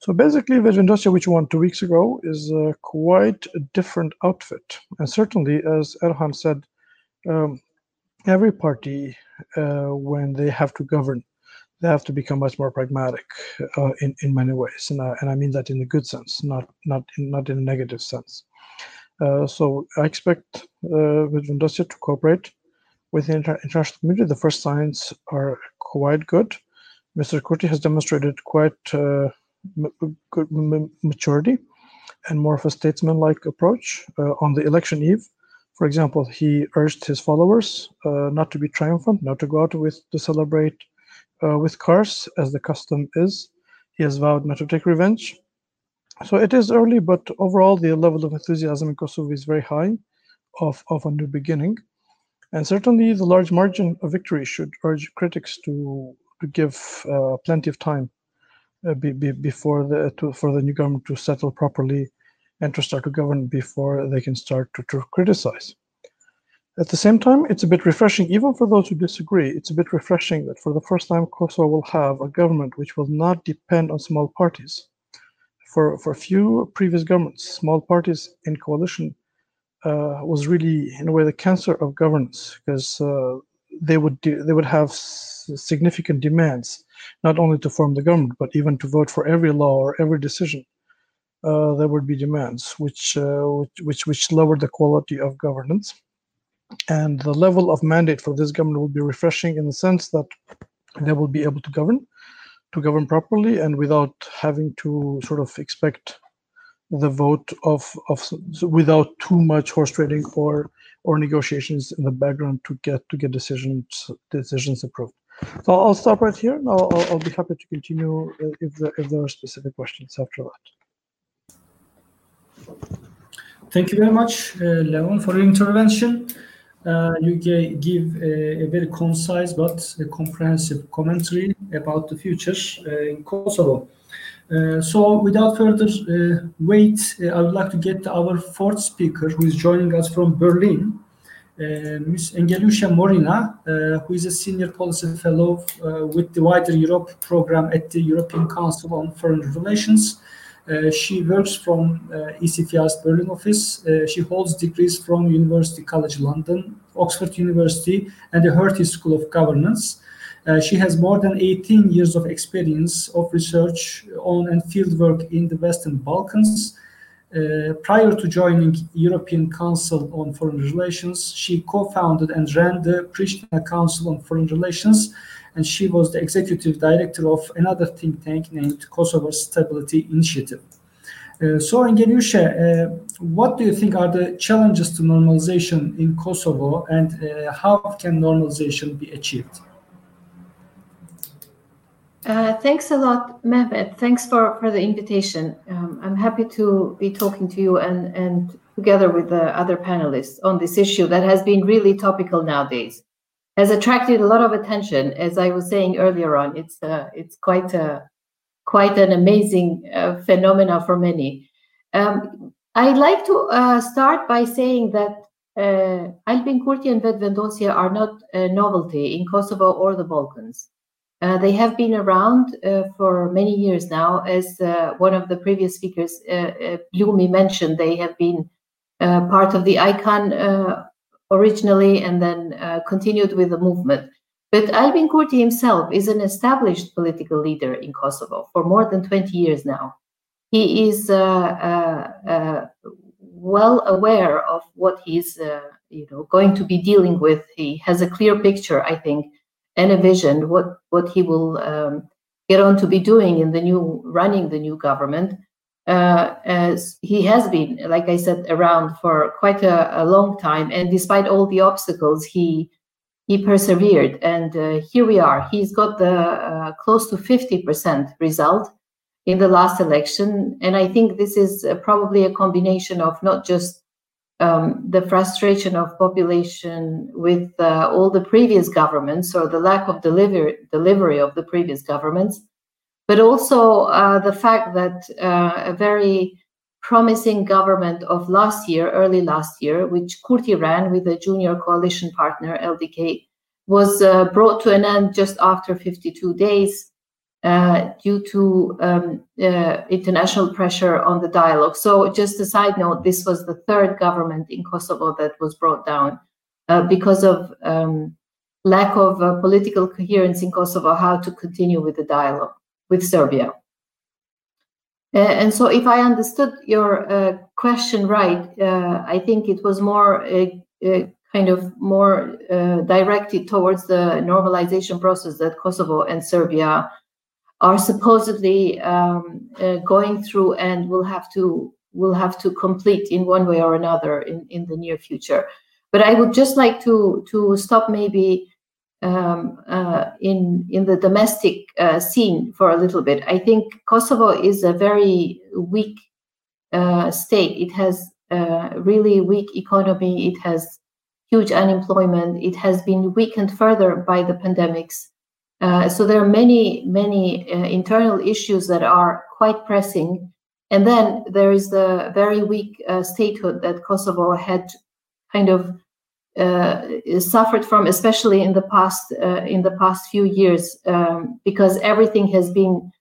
So basically, Vetëvendosja, which won two weeks ago, is uh, quite a different outfit. And certainly, as Erhan said, um, every party, uh, when they have to govern, they have to become much more pragmatic uh, in in many ways, and I, and I mean that in a good sense, not not in, not in a negative sense. Uh, so I expect uh, Vetëvendosja to cooperate with the inter international community. The first signs are quite good. Mr. Kurti has demonstrated quite maturity and more of a statesman-like approach uh, on the election eve. For example, he urged his followers uh, not to be triumphant, not to go out with to celebrate uh, with cars, as the custom is. he has vowed not to take revenge. So it is early, but overall the level of enthusiasm in Kosovo is very high of, of a new beginning. And certainly the large margin of victory should urge critics to, to give uh, plenty of time be, be, before the, to, for the new government to settle properly and to start to govern before they can start to, to criticize. At the same time, it's a bit refreshing, even for those who disagree, it's a bit refreshing that for the first time Kosovo will have a government which will not depend on small parties. For, for a few previous governments, small parties in coalition uh, was really, in a way, the cancer of governance because uh, they would they would have significant demands, not only to form the government, but even to vote for every law or every decision. Uh, there would be demands which, uh, which which which the quality of governance, and the level of mandate for this government will be refreshing in the sense that they will be able to govern, to govern properly, and without having to sort of expect the vote of of without too much horse trading or or negotiations in the background to get to get decisions decisions approved. So I'll stop right here. I'll, I'll, I'll be happy to continue if there, if there are specific questions after that. Thank you very much, uh, Leon, for your intervention. Uh, you give a, a, very concise but comprehensive commentary about the future uh, in Kosovo. Uh, so without further uh, wait, uh, I would like to get our fourth speaker who is joining us from Berlin, Ms. Engjellushe Morina, who is a senior policy fellow with the Wider Europe program at the European Council on Foreign Relations. Uh, she works from uh, ECFR's Berlin office. Uh, she holds degrees from University College London, Oxford University, and the Hertie School of Governance. Uh, she has more than 18 years of experience of research on and fieldwork in the Western Balkans. Uh, prior to joining European Council on Foreign Relations, she co-founded and ran the Pristina Council on Foreign Relations, and she was the executive director of another think tank named Kosovo Stability Initiative. Uh, so, Engjellushe, uh, what do you think are the challenges to normalization in Kosovo, and uh, how can normalization be achieved? Uh, thanks a lot, Mehmet. Thanks for, for the invitation. Um, I'm happy to be talking to you and, and together with the other panelists on this issue that has been really topical nowadays. Has attracted a lot of attention, as I was saying earlier on. It's uh, it's quite a quite an amazing uh, phenomena for many. Um, I'd like to uh, start by saying that uh, Albin Kurti and Vetëvendosja are not a novelty in Kosovo or the Balkans. Uh, they have been around uh, for many years now. As uh, one of the previous speakers, uh, uh, Blumi, mentioned, they have been uh, part of the KAN originally and then continued with the movement. But Albin Kurti himself is an established political leader in Kosovo for more than 20 years now. He is well aware of what he's you know, going to be dealing with. He has a clear picture, I think, and a vision what what he will um, get on to be doing in the new running the new government uh, as he has been like i said around for quite a, a long time. And despite all the obstacles he he persevered. And uh, here we are. He's got the uh, close to 50% result in the last election. And i think this is uh, probably a combination of not just um, the frustration of population with uh, all the previous governments or the lack of deliver- delivery of the previous governments, but also uh, the fact that uh, a very promising government of last year, early last year, which Kurti ran with a junior coalition partner, LDK, was uh, brought to an end just after 52 days uh, due to um, uh, international pressure on the dialogue. So, just a side note, this was the third government in Kosovo that was brought down uh, because of um, lack of uh, political coherence in Kosovo, how to continue with the dialogue with Serbia. And so, if I understood your uh, question right, I think it was more kind of more directed towards the normalization process that Kosovo and Serbia are supposedly um, uh, going through and will have to will have to complete in one way or another in, in the near future. But I would just like to to stop maybe um, uh, in in the domestic uh, scene for a little bit. I think Kosovo is a very weak uh, state. It has a really weak economy. It has huge unemployment. It has been weakened further by the pandemics. Uh, so there are many many uh, internal issues that are quite pressing. And then there is the very weak uh, statehood that Kosovo had kind of uh, suffered from, especially in the past uh, in the past few years, um, because everything has been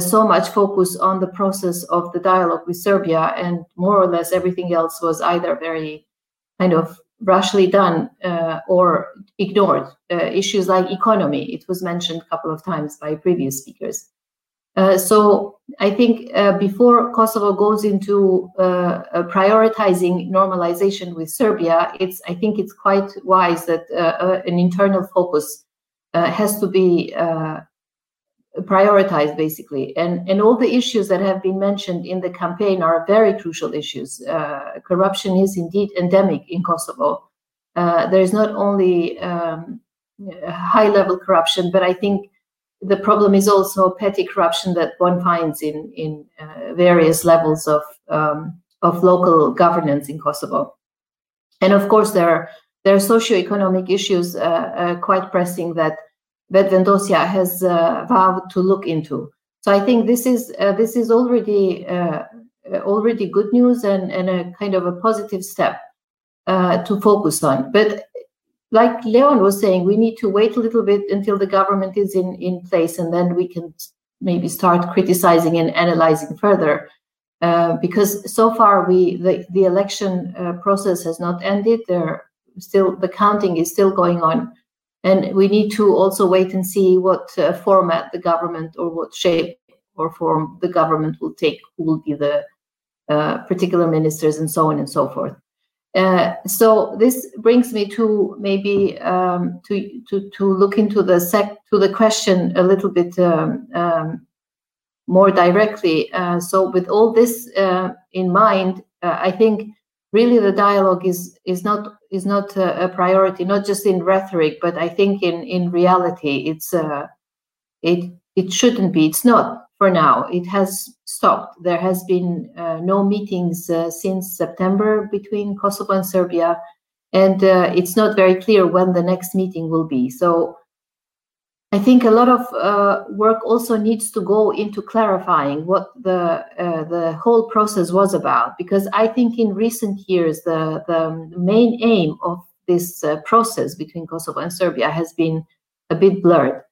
so much focus on the process of the dialogue with Serbia, and more or less everything else was either very kind of rashly done uh, or ignored. Uh, issues like economy, it was mentioned a couple of times by previous speakers. Uh, so I think uh, before Kosovo goes into uh, prioritizing normalization with Serbia, it's I think it's quite wise that an internal focus has to be prioritized basically. And and all the issues that have been mentioned in the campaign are very crucial issues. Uh, corruption is indeed endemic in kosovo. Uh, there is not only um, high level corruption but i think the problem is also petty corruption that one finds in in uh, various levels of um, of local governance in Kosovo, and of course there are there are socioeconomic issues uh, uh, quite pressing that Vetëvendosja has uh, vowed to look into. So I think this is uh, this is already uh, already good news and and a kind of a positive step to focus on. But like Leon was saying, we need to wait a little bit until the government is in, in place and then we can maybe start criticizing and analyzing further. Uh, because so far we the, the election uh, process has not ended. There still the counting is still going on, and we need to also wait and see what uh, format the government or what shape or form the government will take. Who will be the uh, particular ministers and so on and so forth. Uh, so this brings me to maybe um, to, to to look into the sec to the question a little bit um, um, more directly. Uh, so with all this uh, in mind, uh, I think really the dialogue is is not is not a, a, priority, not just in rhetoric, but I think in in reality, it's uh, it it shouldn't be. It's not for now. It has stopped. There has been uh, no meetings uh, since September between Kosovo and Serbia, and uh, it's not very clear when the next meeting will be. So I think a lot of uh, work also needs to go into clarifying what the uh, the whole process was about, because I think in recent years the the main aim of this uh, process between Kosovo and Serbia has been a bit blurred.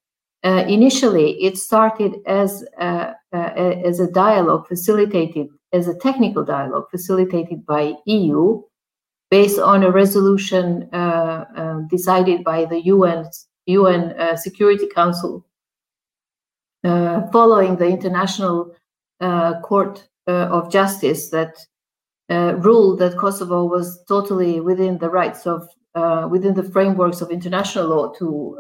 Uh, initially, it started as a, as a dialogue facilitated, as a technical dialogue facilitated by EU, based on a resolution uh, uh, decided by the UN UN uh, Security Council, uh, following the International uh, Court of Justice that ruled that Kosovo was totally within the rights of within the frameworks of international law to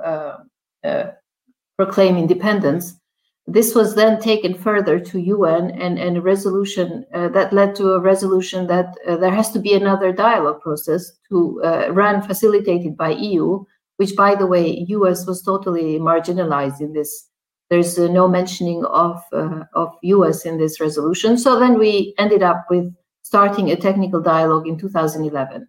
proclaim independence. This was then taken further to UN and, and a resolution uh, that led to a resolution that uh, there has to be another dialogue process to uh, run facilitated by EU, which by the way, US was totally marginalized in this. There's uh, no mentioning of, uh, of US in this resolution. So then we ended up with starting a technical dialogue in 2011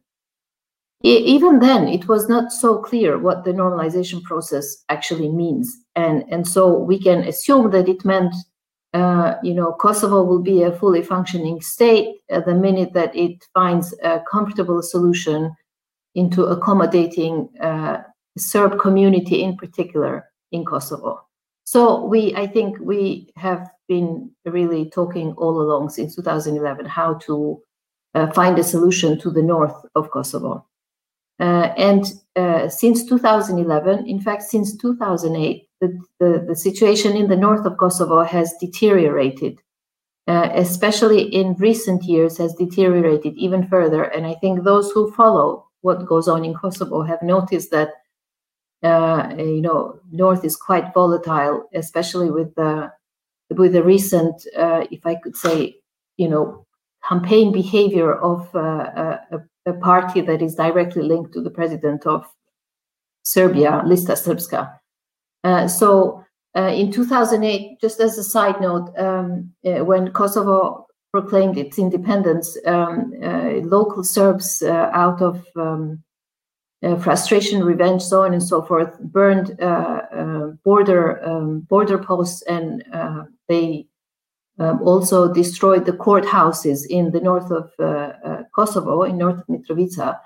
even then it was not so clear what the normalization process actually means and and so we can assume that it meant uh, you know kosovo will be a fully functioning state at the minute that it finds a comfortable solution into accommodating uh, serb community in particular in kosovo so we i think we have been really talking all along since 2011 how to uh, find a solution to the north of kosovo uh, and uh, since 2011, in fact, since 2008, the, the, the, situation in the north of Kosovo has deteriorated, uh, especially in recent years, has deteriorated even further. And I think those who follow what goes on in Kosovo have noticed that, uh, you know, north is quite volatile, especially with the with the recent, uh, if I could say, you know, campaign behavior of uh, a, a party that is directly linked to the president of Serbia, Lista Srpska. Uh, so uh, in 2008, just as a side note, um, uh, when Kosovo proclaimed its independence, um, local Serbs out of um, frustration, revenge, so on and so forth, burned border um, border posts and they um, also destroyed the courthouses in the north of uh, uh, Kosovo, in north of Mitrovica,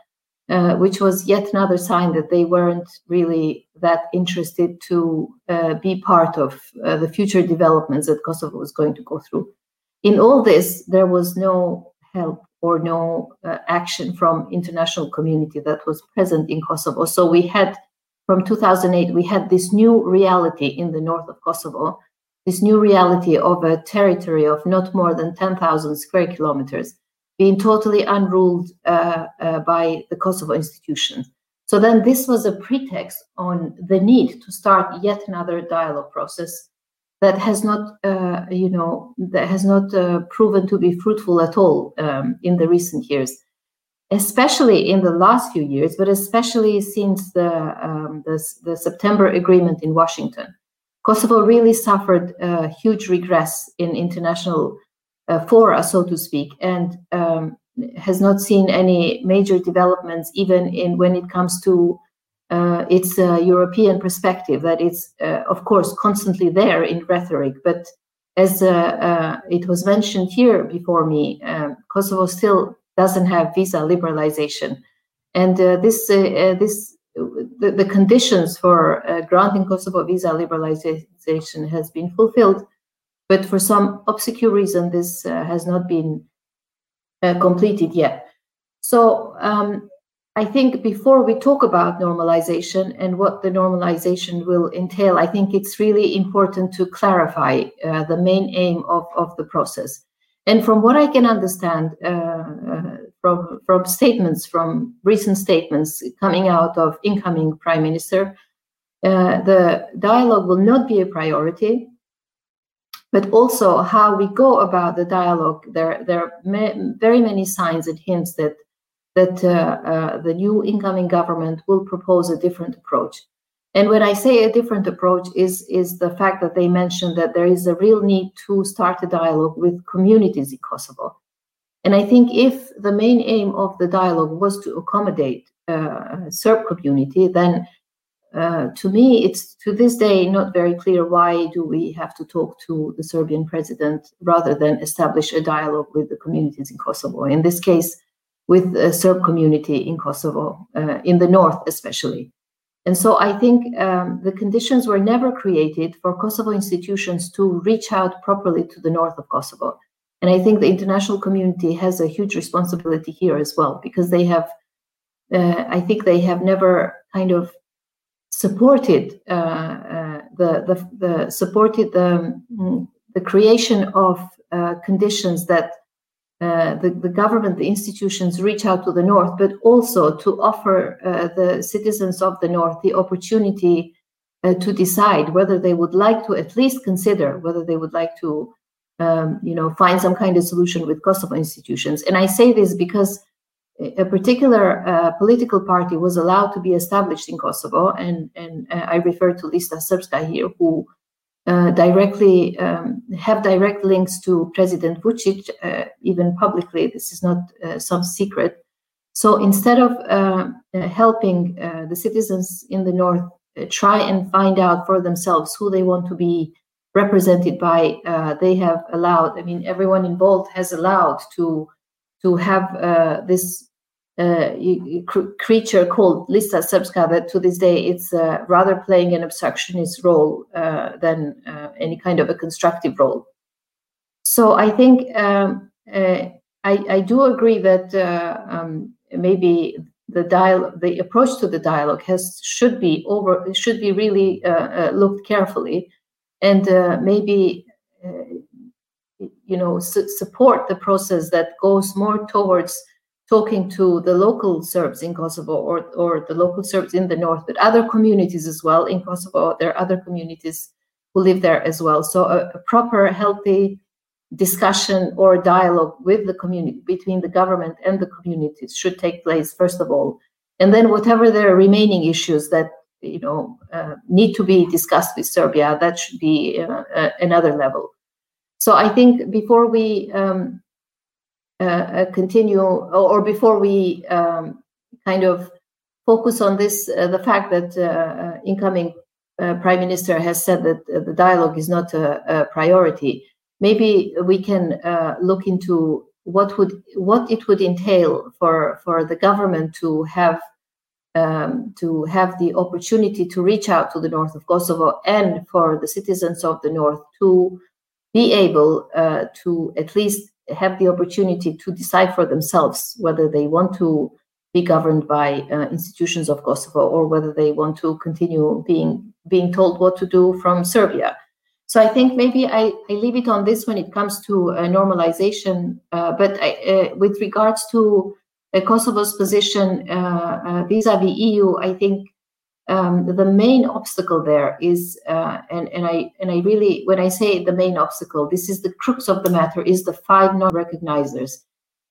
uh, which was yet another sign that they weren't really that interested to uh, be part of uh, the future developments that Kosovo was going to go through. In all this, there was no help or no uh, action from international community that was present in Kosovo. So we had, from 2008, we had this new reality in the north of Kosovo this new reality of a territory of not more than 10,000 square kilometers being totally unruled uh, uh, by the Kosovo institutions. So then this was a pretext on the need to start yet another dialogue process that has not, uh, you know, that has not uh, proven to be fruitful at all um, in the recent years, especially in the last few years, but especially since the, um, the, the September agreement in Washington. Kosovo really suffered a huge regress in international uh, fora, so to speak, and um, has not seen any major developments, even in when it comes to uh, its European perspective. That it's, uh, of course, constantly there in rhetoric, but as uh, uh, it was mentioned here before me, um, Kosovo still doesn't have visa liberalization, and this this the, the conditions for granting Kosovo visa liberalization has been fulfilled, but for some obscure reason, this has not been completed yet. So um, I think before we talk about normalization and what the normalization will entail, I think it's really important to clarify uh, the main aim of, of the process. And from what I can understand, uh, uh, from from statements from recent statements coming out of incoming prime minister uh, the dialogue will not be a priority but also how we go about the dialogue there there are ma- very many signs and hints that that uh, uh, the new incoming government will propose a different approach and when i say a different approach is is the fact that they mentioned that there is a real need to start a dialogue with communities in kosovo and I think if the main aim of the dialogue was to accommodate uh, Serb community, then uh, to me, it's to this day not very clear why do we have to talk to the Serbian president rather than establish a dialogue with the communities in Kosovo. In this case, with the Serb community in Kosovo, uh, in the north especially. And so I think um, the conditions were never created for Kosovo institutions to reach out properly to the north of Kosovo. And I think the international community has a huge responsibility here as well, because they have, uh, I think they have never kind of supported uh, uh, the, the, the supported the, mm, the creation of uh, conditions that uh, the, the government, the institutions reach out to the North, but also to offer uh, the citizens of the North the opportunity to decide whether they would like to at least consider whether they would like to um, you know, find some kind of solution with Kosovo institutions. And I say this because a particular uh, political party was allowed to be established in Kosovo, and and uh, I refer to Lista Srpska here, who uh, directly um, have direct links to President Vucic, uh, even publicly. This is not uh, some secret. So instead of uh, helping the citizens in the north try and find out for themselves who they want to be represented by uh, they have allowed i mean everyone involved has allowed to to have uh, this uh, creature called lista srpska that to this day it's uh, rather playing an obstructionist role uh, than uh, any kind of a constructive role. So i think um, I, I, do agree that um, maybe the dialogue the approach to the dialogue has should be over should be really looked carefully and uh, maybe uh, you know su- support the process that goes more towards talking to the local Serbs in Kosovo or or the local Serbs in the north, but other communities as well in Kosovo. There are other communities who live there as well. So a, a proper, healthy discussion or dialogue with the community between the government and the communities should take place first of all, and then whatever the remaining issues that you know, uh, need to be discussed with Serbia. That should be uh, uh, another level. So I think before we um, Uh, continue, or, or, before we um, kind of focus on this, uh, the fact that uh, incoming prime minister has said that the dialogue is not a, a priority. Maybe we can look into what would what it would entail for for the government to have um, to have the opportunity to reach out to the north of Kosovo and for the citizens of the north to be able uh, to at least have the opportunity to decide for themselves whether they want to be governed by uh, institutions of Kosovo or whether they want to continue being being told what to do from Serbia. So I think maybe I, I leave it on this when it comes to uh, normalization. Uh, but I, uh, with regards to uh, Kosovo's position uh, vis-a-vis EU, I think um, the main obstacle there is, and and I and I really, when I say the main obstacle, this is the crux of the matter, is the five non-recognizers.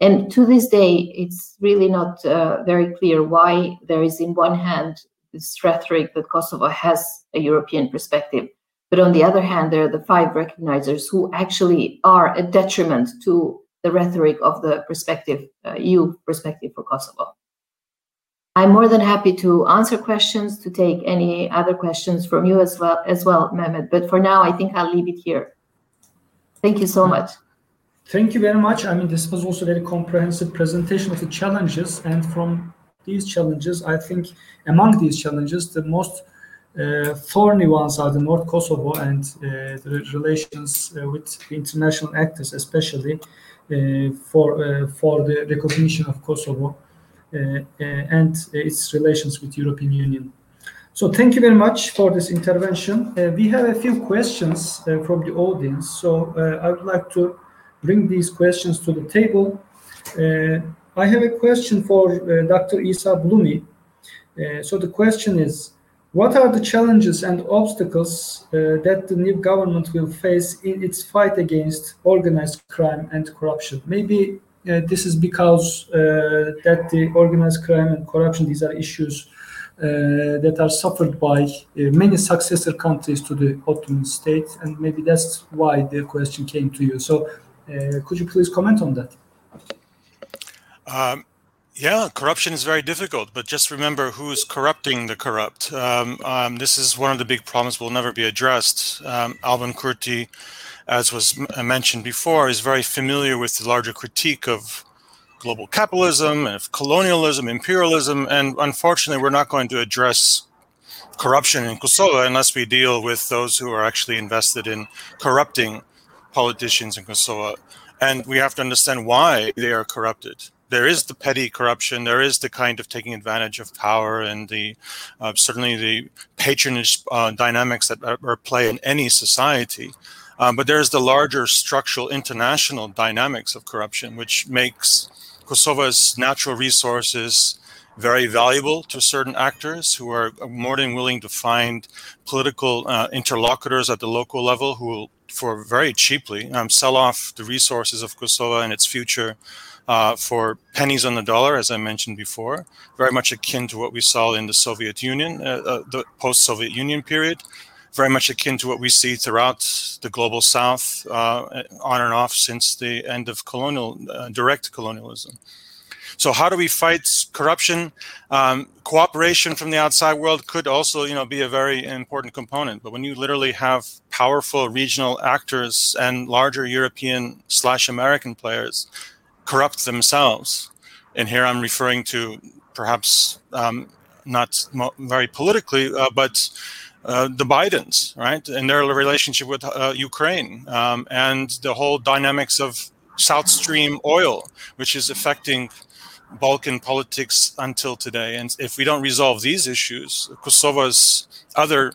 And to this day, it's really not very clear why there is, in one hand, this rhetoric that Kosovo has a European perspective but on the other hand, there are the five recognizers who actually are a detriment to the rhetoric of the perspective, uh, EU perspective for Kosovo. I'm more than happy to answer questions, to take any other questions from you as well, as well, Mehmet. But for now, I think I'll leave it here. Thank you so much. Thank you very much. I mean, this was also a very comprehensive presentation of the challenges. And from these challenges, I think among these challenges, the most uh, thorny ones are the North Kosovo and uh, the relations uh, with international actors, especially for for the recognition of Kosovo and its relations with European Union. So thank you very much for this intervention. Uh, we have a few questions uh, from the audience. So uh, I would like to bring these questions to the table. I have a question for Dr. Isa Blumi. so the question is, what are the challenges and obstacles uh, that the new government will face in its fight against organized crime and corruption? Maybe uh, this is because uh, that the organized crime and corruption these are issues uh, that are suffered by uh, many successor countries to the Ottoman state, and maybe that's why the question came to you. So, uh, could you please comment on that? Um, yeah, corruption is very difficult, but just remember who's corrupting the corrupt. Um, um, this is one of the big problems will never be addressed. Um, Albin Kurti, as was uh, mentioned before, is very familiar with the larger critique of global capitalism and of colonialism, imperialism, and unfortunately, we're not going to address corruption in Kosovo unless we deal with those who are actually invested in corrupting politicians in Kosovo. And we have to understand why they are corrupted there is the petty corruption, there is the kind of taking advantage of power, and the uh, certainly the patronage uh, dynamics that are, are play in any society. Um, but there's the larger structural international dynamics of corruption, which makes Kosovo's natural resources very valuable to certain actors who are more than willing to find political uh, interlocutors at the local level who will, for very cheaply, um, sell off the resources of Kosovo and its future uh, for pennies on the dollar, as I mentioned before, very much akin to what we saw in the Soviet Union, uh, uh, the post Soviet Union period, very much akin to what we see throughout the global south, uh, on and off since the end of colonial, uh, direct colonialism. So how do we fight corruption? Um, cooperation from the outside world could also, you know, be a very important component. But when you literally have powerful regional actors and larger European slash American players corrupt themselves. And here I'm referring to perhaps um, not very politically, uh, but uh, the Bidens, right, and their relationship with uh, Ukraine, um, and the whole dynamics of South Stream oil, which is affecting Balkan politics until today. And if we don't resolve these issues, Kosovo's other,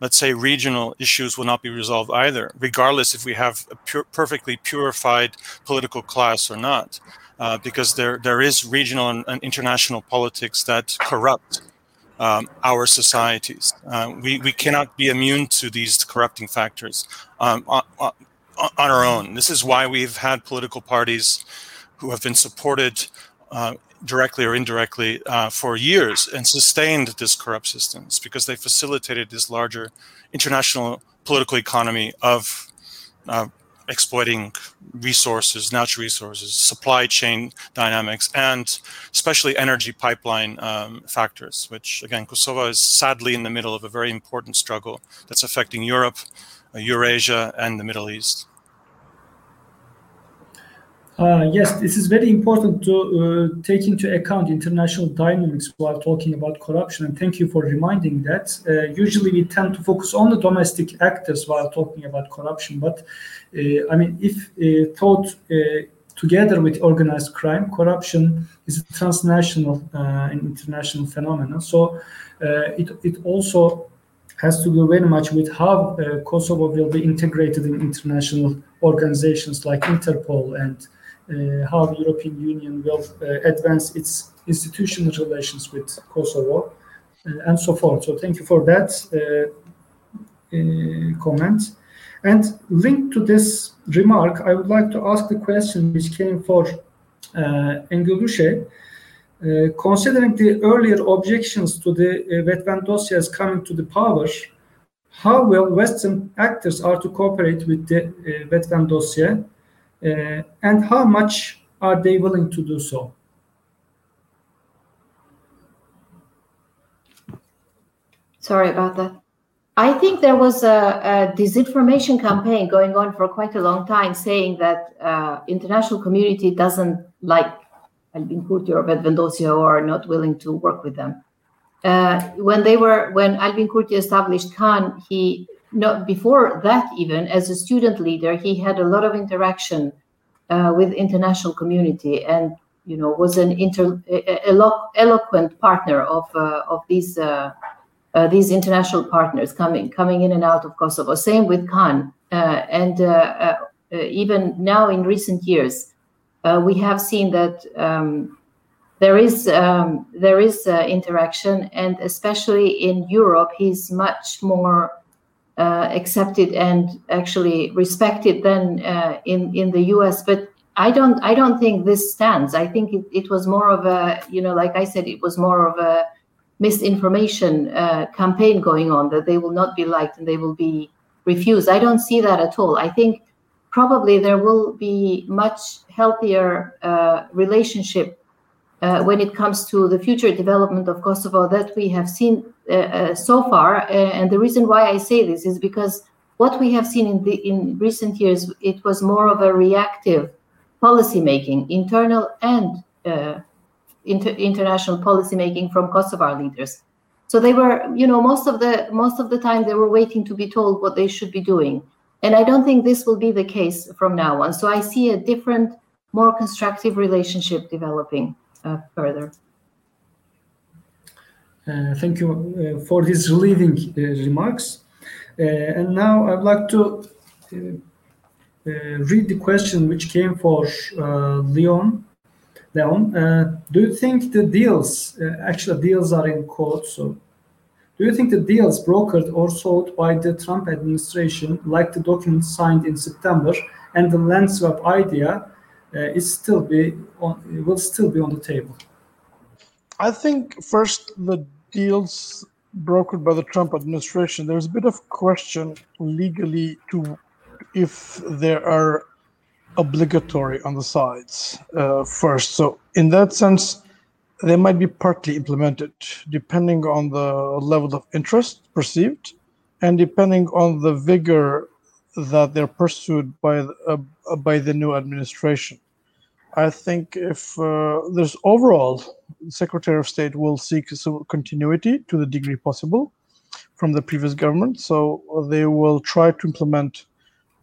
let's say, regional issues will not be resolved either, regardless if we have a pure, perfectly purified political class or not. Uh, because there, there is regional and, and international politics that corrupt um, our societies. Uh, we, we cannot be immune to these corrupting factors um, on, on, our own. This is why we've had political parties who have been supported uh, directly or indirectly uh, for years and sustained this corrupt system. It's because they facilitated this larger international political economy of uh, exploiting resources, natural resources, supply chain dynamics, and especially energy pipeline um, factors, which again, Kosovo is sadly in the middle of a very important struggle that's affecting Europe, uh, Eurasia, and the Middle East. Uh, yes, this is very important to uh, take into account international dynamics while talking about corruption. And thank you for reminding that. Uh, usually, we tend to focus on the domestic actors while talking about corruption. But uh, I mean, if uh, thought uh, together with organized crime, corruption is a transnational and international phenomenon. So it it also has to do very much with how Kosovo will be integrated in international organizations like Interpol and how the European Union will uh, advance its institutional relations with Kosovo uh, and so forth. So thank you for that comment. And linked to this remark, I would like to ask the question which came for uh, Engjellushe. Uh, considering the earlier objections to the uh, Vetëvendosje's coming to the power, how will Western actors are to cooperate with the uh, dossier uh, and how much are they willing to do so? Sorry about that. I think there was a, a, disinformation campaign going on for quite a long time, saying that uh, international community doesn't like Albin Kurti or Vetëvendosje or not willing to work with them. Uh, when they were when Albin Kurti established KAN, he not before that even as a student leader he had a lot of interaction uh, with international community and you know was an inter elo- eloquent partner of uh, of these uh, uh these international partners coming coming in and out of Kosovo. Same with KAN, uh, and uh, even now in recent years, we have seen that. Um, there is um, there is interaction, and especially in Europe, he's much more accepted and actually respected then uh, in in the U.S. But I don't I don't think this stands. I think it, it was more of a you know like I said it was more of a misinformation uh, campaign going on that they will not be liked and they will be refused. I don't see that at all. I think probably there will be much healthier uh, relationship uh, when it comes to the future development of Kosovo that we have seen uh, uh, so far. and the reason why I say this is because what we have seen in the in recent years, it was more of a reactive policy making, internal and uh, inter international policy making from Kosovar leaders. So they were, you know, most of the most of the time they were waiting to be told what they should be doing. And I don't think this will be the case from now on. So I see a different, more constructive relationship developing uh, Uh, further. Uh, thank you uh, for these leading uh, remarks. Uh, and now I'd like to uh, read the question which came for Leon. Leon, do you think the deals, actually deals are in quotes, so do you think the deals brokered or sold by the Trump administration, like the documents signed in September and the land swap idea, uh, is still be on, it will still be on the table? I think first the deals brokered by the Trump administration, there's a bit of question legally to if there are obligatory on the sides uh, first. So in that sense, they might be partly implemented depending on the level of interest perceived and depending on the vigor that they're pursued by uh, by the new administration. I think if uh, there's overall, Secretary of State will seek continuity to the degree possible from the previous government. So they will try to implement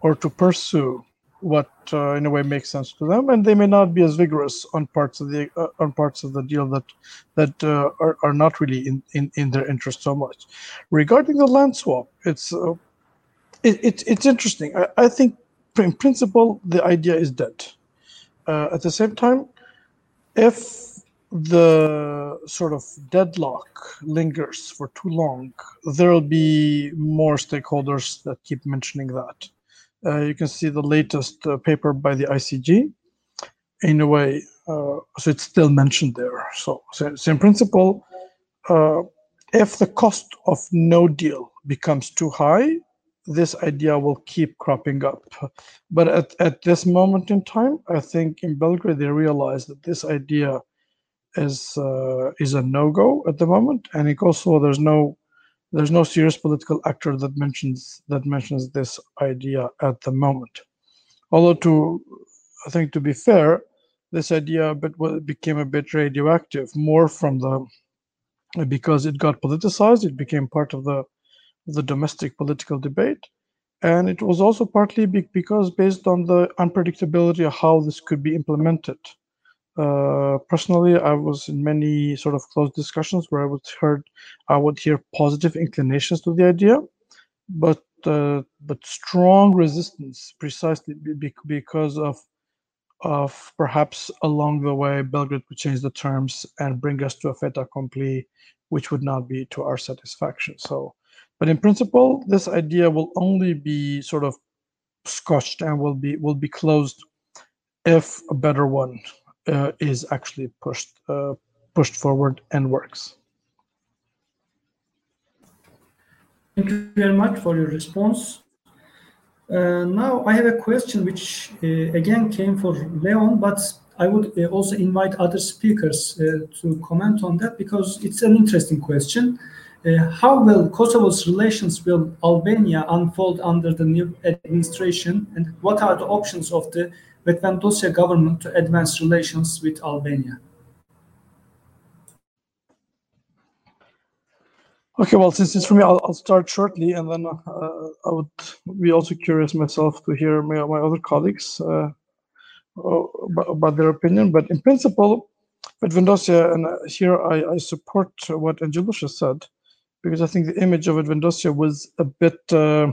or to pursue what uh, in a way makes sense to them, and they may not be as vigorous on parts of the uh, on parts of the deal that that uh, are, are not really in, in, in their interest so much. Regarding the land swap, it's uh, it, it, it's interesting. I, I think in principle the idea is dead uh, at the same time, if the sort of deadlock lingers for too long, there will be more stakeholders that keep mentioning that. Uh, you can see the latest uh, paper by the ICG. in a way, uh, so it's still mentioned there. So, in principle, uh, if the cost of no deal becomes too high, this idea will keep cropping up. But at, at this moment in time, I think in Belgrade they realize that this idea is uh, is a no go at the moment, and in Kosovo there's no there's no serious political actor that mentions that mentions this idea at the moment. Although to I think to be fair, this idea but became a bit radioactive more from the because it got politicized it became part of the the domestic political debate. And it was also partly because based on the unpredictability of how this could be implemented. Uh, personally i was in many sort of close discussions where i would heard i would hear positive inclinations to the idea. But uh, but strong resistance precisely because of of perhaps along the way Belgrade would change the terms and bring us to a fait accompli, which would not be to our satisfaction. So, but in principle, this idea will only be sort of scotched and will be will be closed if a better one uh, is actually pushed uh, pushed forward and works. Thank you very much for your response. Uh, now I have a question which uh, again came for Leon, but I would uh, also invite other speakers uh, to comment on that because it's an interesting question. Uh, how will Kosovo's relations with Albania unfold under the new administration, and what are the options of the Vetëvendosje government to advance relations with Albania? Okay, well, since it's for me, I'll, I'll start shortly, and then uh, I would be also curious myself to hear my, my other colleagues uh, about, about, their opinion. But in principle, with Vendosia, and uh, here I, I support what Engjellushe said, because I think the image of Vendosia was a bit, uh,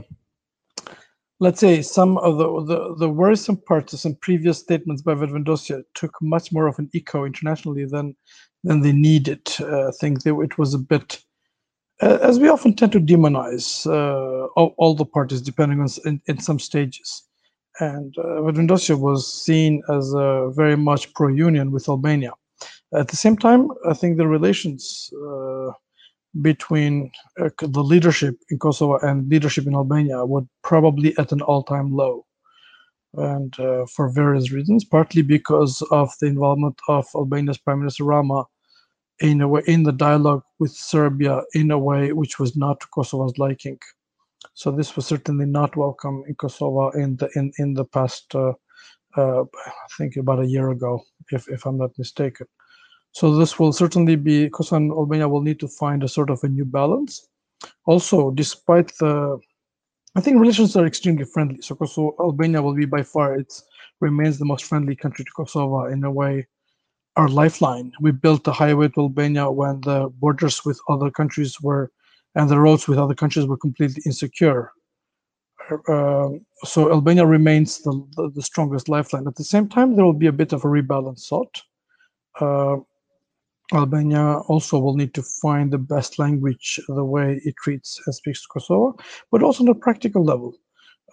let's say, some of the, the, the worrisome parts of some previous statements by Vendosia took much more of an echo internationally than than they needed. Uh, I think they, it was a bit as we often tend to demonize uh, all, all, the parties depending on in, in some stages. And uh, was seen as uh, very much pro-union with Albania. At the same time, I think the relations uh, between uh, the leadership in Kosovo and leadership in Albania would probably at an all-time low. And uh, for various reasons, partly because of the involvement of Albania's Prime Minister Rama in a way in the dialogue with Serbia in a way which was not to Kosovo's liking. So this was certainly not welcome in Kosovo in the in in the past. Uh, uh, I think about a year ago, if if I'm not mistaken. So this will certainly be Kosovo Albania will need to find a sort of a new balance. Also, despite the, I think relations are extremely friendly. So Kosovo Albania will be by far it remains the most friendly country to Kosovo in a way our lifeline. We built the highway to Albania when the borders with other countries were and the roads with other countries were completely insecure. Uh, so Albania remains the, the, the, strongest lifeline. At the same time, there will be a bit of a rebalance sought. Uh, Albania also will need to find the best language, the way it treats and speaks to Kosovo, but also on a practical level.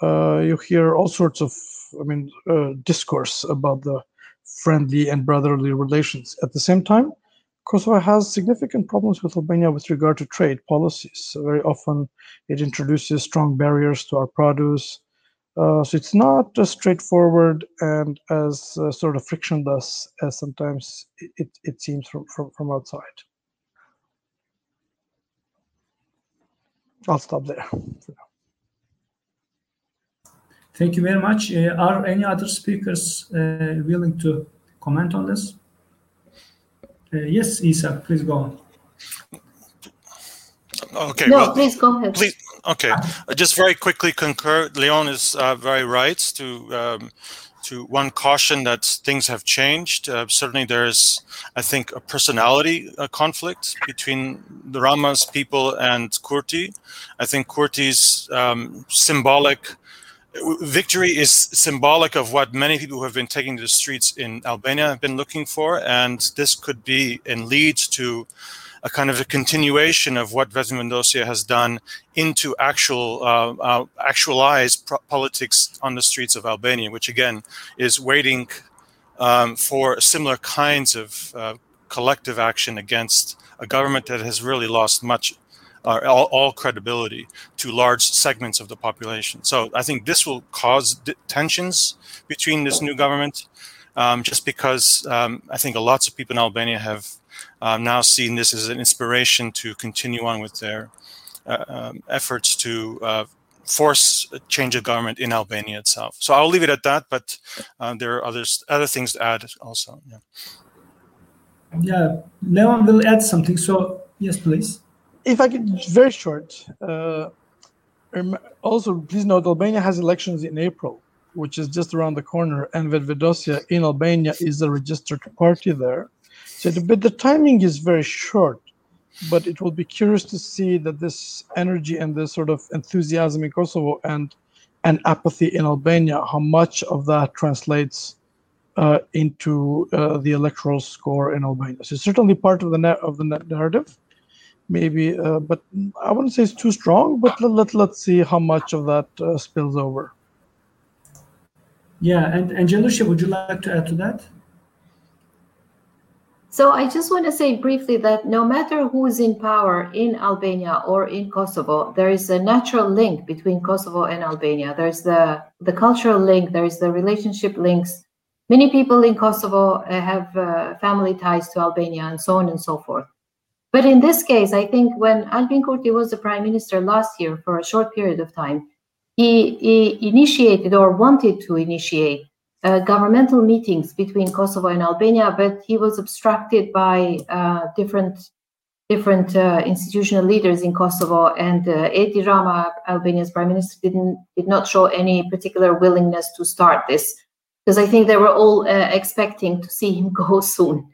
Uh, you hear all sorts of, I mean, uh, discourse about the friendly and brotherly relations. At the same time, Kosovo has significant problems with Albania with regard to trade policies. Very often it introduces strong barriers to our produce. Uh, so it's not as straightforward and as uh, sort of frictionless as sometimes it, it seems from, from, from outside. I'll stop there. Thank you very much. Uh, are any other speakers uh, willing to comment on this? Uh, yes, Isa, please go on. Okay. No, well, please go ahead. Please. Okay. just very quickly concur. Leon is uh, very right to um, to one caution that things have changed. Uh, certainly, there is, I think, a personality uh, conflict between the Rama's people and Kurti. I think Kurti's um, symbolic victory is symbolic of what many people who have been taking to the streets in Albania have been looking for, and this could be and leads to a kind of a continuation of what Vetëvendosje has done into actual uh, uh, actualized politics on the streets of Albania, which again is waiting um, for similar kinds of uh, collective action against a government that has really lost much uh, all, all, credibility to large segments of the population. So I think this will cause tensions between this new government, um, just because um, I think lots of people in Albania have um, now seeing this as an inspiration to continue on with their uh, um, efforts to uh, force a change of government in Albania itself. So I'll leave it at that, but uh, there are others other things to add also. Yeah. Yeah, Leon will add something. So yes, please. If I could, very short. Uh, also, please note Albania has elections in April, which is just around the corner, and Vetëvendosje in Albania is a registered party there. So, the, but the timing is very short but it will be curious to see that this energy and this sort of enthusiasm in Kosovo and and apathy in Albania, how much of that translates uh, into uh, the electoral score in Albania. So it's certainly part of the net of the narrative, maybe, uh, but I wouldn't say it's too strong. But let, let let's see how much of that uh, spills over. Yeah, and Engjellushe, would you like to add to that? So I just want to say briefly that no matter who is in power in Albania or in Kosovo, there is a natural link between Kosovo and Albania. There's the, the cultural link, there is the relationship links. Many people in Kosovo uh, have uh, family ties to Albania and so on and so forth. But in this case, I think when Albin Kurti was the prime minister last year for a short period of time, he, he initiated or wanted to initiate uh, governmental meetings between Kosovo and Albania, but he was obstructed by uh, different different uh, institutional leaders in Kosovo. And uh, Edi Rama, Albania's prime minister, didn't did not show any particular willingness to start this because I think they were all uh, expecting to see him go soon.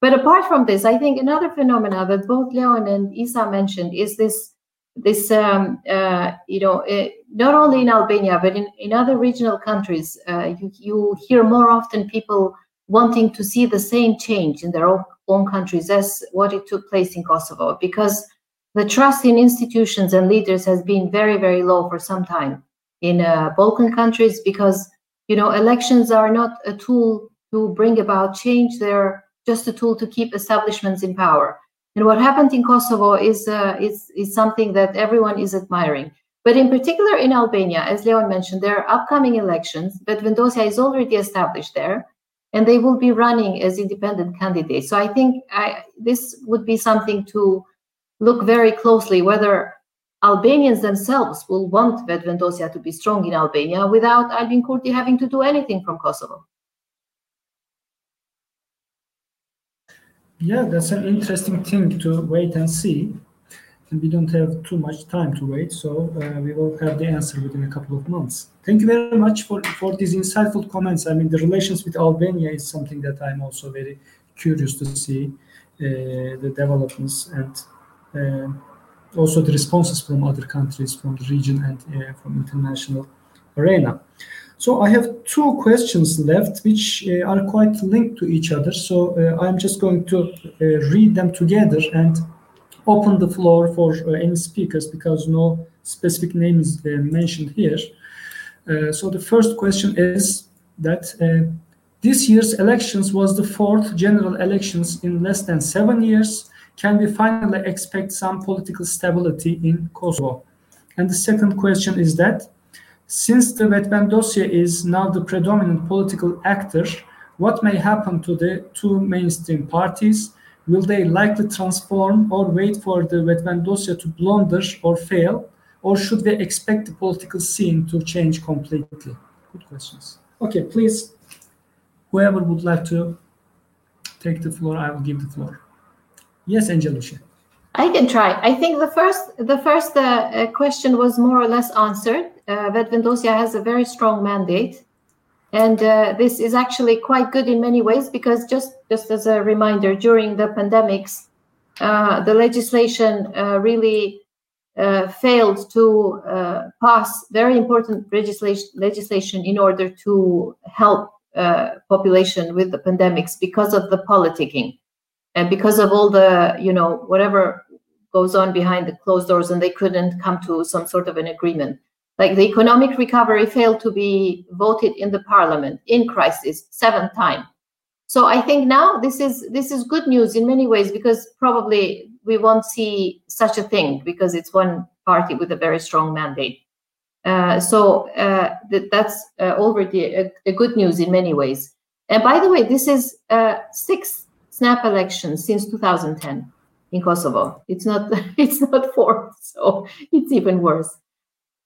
But apart from this, I think another phenomena that both Leon and Isa mentioned is this this, um, uh, you know, not only in Albania, but in, in other regional countries, uh, you, you hear more often people wanting to see the same change in their own, own countries as what it took place in Kosovo, because the trust in institutions and leaders has been very, very low for some time in uh, Balkan countries because, you know, elections are not a tool to bring about change. They're just a tool to keep establishments in power. And what happened in Kosovo is, uh, is, is something that everyone is admiring. But in particular in Albania, as Leon mentioned, there are upcoming elections, but Vendosia is already established there, and they will be running as independent candidates. So I think I, this would be something to look very closely whether Albanians themselves will want Vetëvendosje to be strong in Albania without Albin Kurti having to do anything from Kosovo. Yeah, that's an interesting thing to wait and see. And we don't have too much time to wait, so uh, we will have the answer within a couple of months. Thank you very much for, for these insightful comments. I mean, the relations with Albania is something that I'm also very curious to see uh, the developments and uh, also the responses from other countries, from the region and uh, from international arena. So I have two questions left, which uh, are quite linked to each other. So uh, I'm just going to read them together and open the floor for uh, any speakers because no specific name is uh, mentioned here. Uh, so the first question is that this year's elections was the fourth general elections in less than seven years. Can we finally expect some political stability in Kosovo? And the second question is that since the Vetëvendosje is now the predominant political actor, what may happen to the two mainstream parties? Will they likely transform or wait for the Vetëvendosje to blunder or fail? Or should they expect the political scene to change completely? Good questions. Okay, please, whoever would like to take the floor, I will give the floor. Yes, Engjellushe. I can try. I think the first the first uh, uh question was more or less answered uh, Vetëvendosje has a very strong mandate. And uh, this is actually quite good in many ways because just, just as a reminder, during the pandemics, uh, the legislation uh, really uh, failed to uh, pass very important legislation, legislation in order to help uh, population with the pandemics because of the politicking and because of all the, you know, whatever goes on behind the closed doors and they couldn't come to some sort of an agreement. Like the economic recovery failed to be voted in the parliament in crisis seventh time. So I think now this is this is good news in many ways because probably we won't see such a thing because it's one party with a very strong mandate. Uh, so uh, th- that's uh, already a, a, good news in many ways. And by the way, this is uh, six snap elections since 2010 in Kosovo. It's not it's not four, so it's even worse.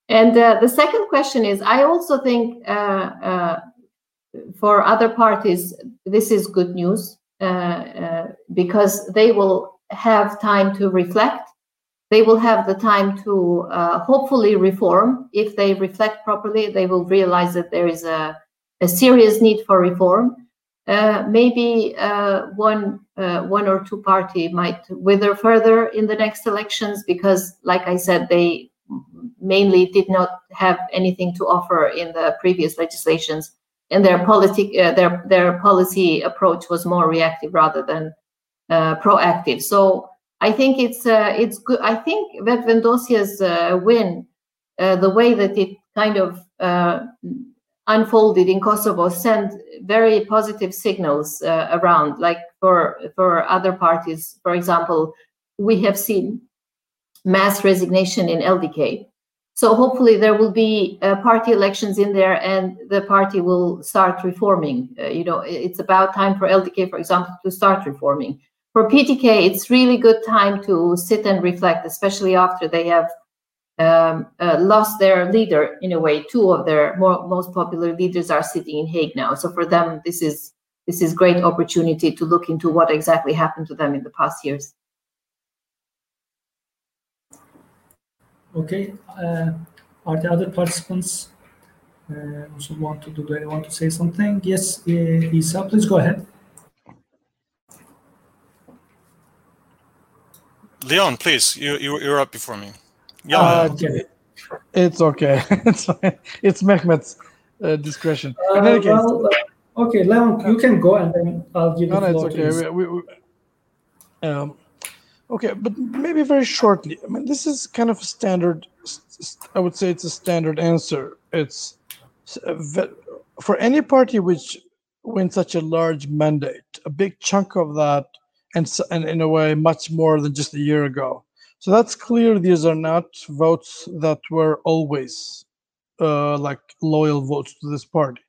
And uh, the second question is, I also think uh, uh, for other parties this is good news uh, uh, because they will have time to reflect. They will have the time to uh, hopefully reform. If they reflect properly, they will realize that there is a, a serious need for reform. maybe one one or two party might wither further in the next elections because, like I said, they mainly did not have anything to offer in the previous legislations, and their politic uh, their their policy approach was more reactive rather than uh, proactive. So I think it's uh, it's good. I think Vetëvendosje's uh, win, uh, the way that it kind of uh, unfolded in Kosovo, sent very positive signals around. Like for for other parties, for example, we have seen mass resignation in LDK. So hopefully there will be uh, party elections in there, and the party will start reforming. Uh, you know, it's about time for LDK, for example, to start reforming. For PDK, it's really good time to sit and reflect, especially after they have um, uh, lost their leader in a way. Two of their more, most popular leaders are sitting in Hague now. So for them, this is this is great opportunity to look into what exactly happened to them in the past years. Okay. Uh, are the other participants uh, also want to do they want to say something? Yes, uh, Isa, please go ahead. Leon, please, you, you you're up before me. Yeah, uh, okay. it's okay. it's it's Mehmet's uh, discretion. Uh, In any case, well, uh, okay, Leon, you can go, and then I'll give no, the floor no, it's okay. We, we, um, Okay, but maybe very shortly. I mean, this is kind of a standard. I would say it's a standard answer. It's for any party which wins such a large mandate, a big chunk of that, and, and in a way, much more than just a year ago. So that's clear. These are not votes that were always uh, like loyal votes to this party.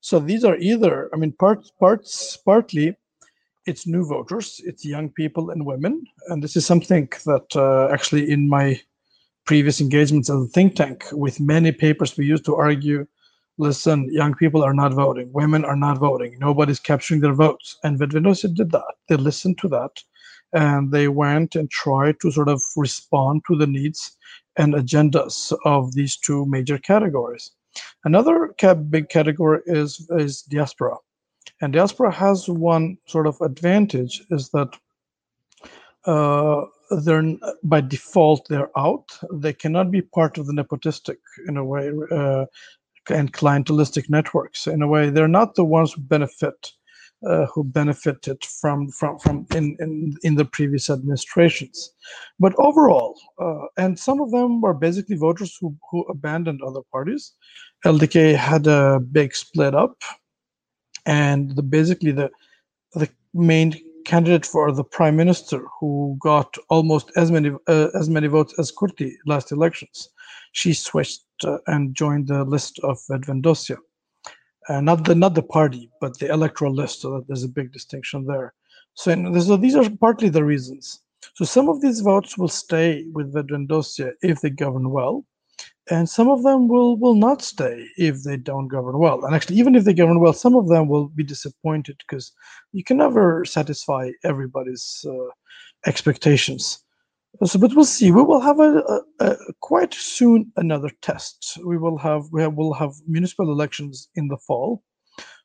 So these are either, I mean, parts, parts, partly it's new voters, it's young people and women. And this is something that uh, actually in my previous engagements as a think tank with many papers we used to argue listen, young people are not voting, women are not voting, nobody's capturing their votes. And Vetëvendosje did that. They listened to that and they went and tried to sort of respond to the needs and agendas of these two major categories. Another big category is, is diaspora. And diaspora has one sort of advantage is that uh, they're by default they're out. They cannot be part of the nepotistic in a way uh, and clientelistic networks. In a way, they're not the ones who benefit. Uh, who benefited from from from in, in in the previous administrations, but overall, uh, and some of them were basically voters who who abandoned other parties. LDK had a big split up and the, basically the the main candidate for the prime minister who got almost as many uh, as many votes as Kurti last elections. She switched uh, and joined the list of Vetëvendosje. Uh, not the not the party, but the electoral list. So there's a big distinction there. So, these are partly the reasons. So some of these votes will stay with Vetëvendosje if they govern well, and some of them will will not stay if they don't govern well. And actually even if they govern well some of them will be disappointed because you can never satisfy everybody's uh, expectations. So but we'll see. We will have a, a, a, quite soon another test. We will have we have, will have municipal elections in the fall.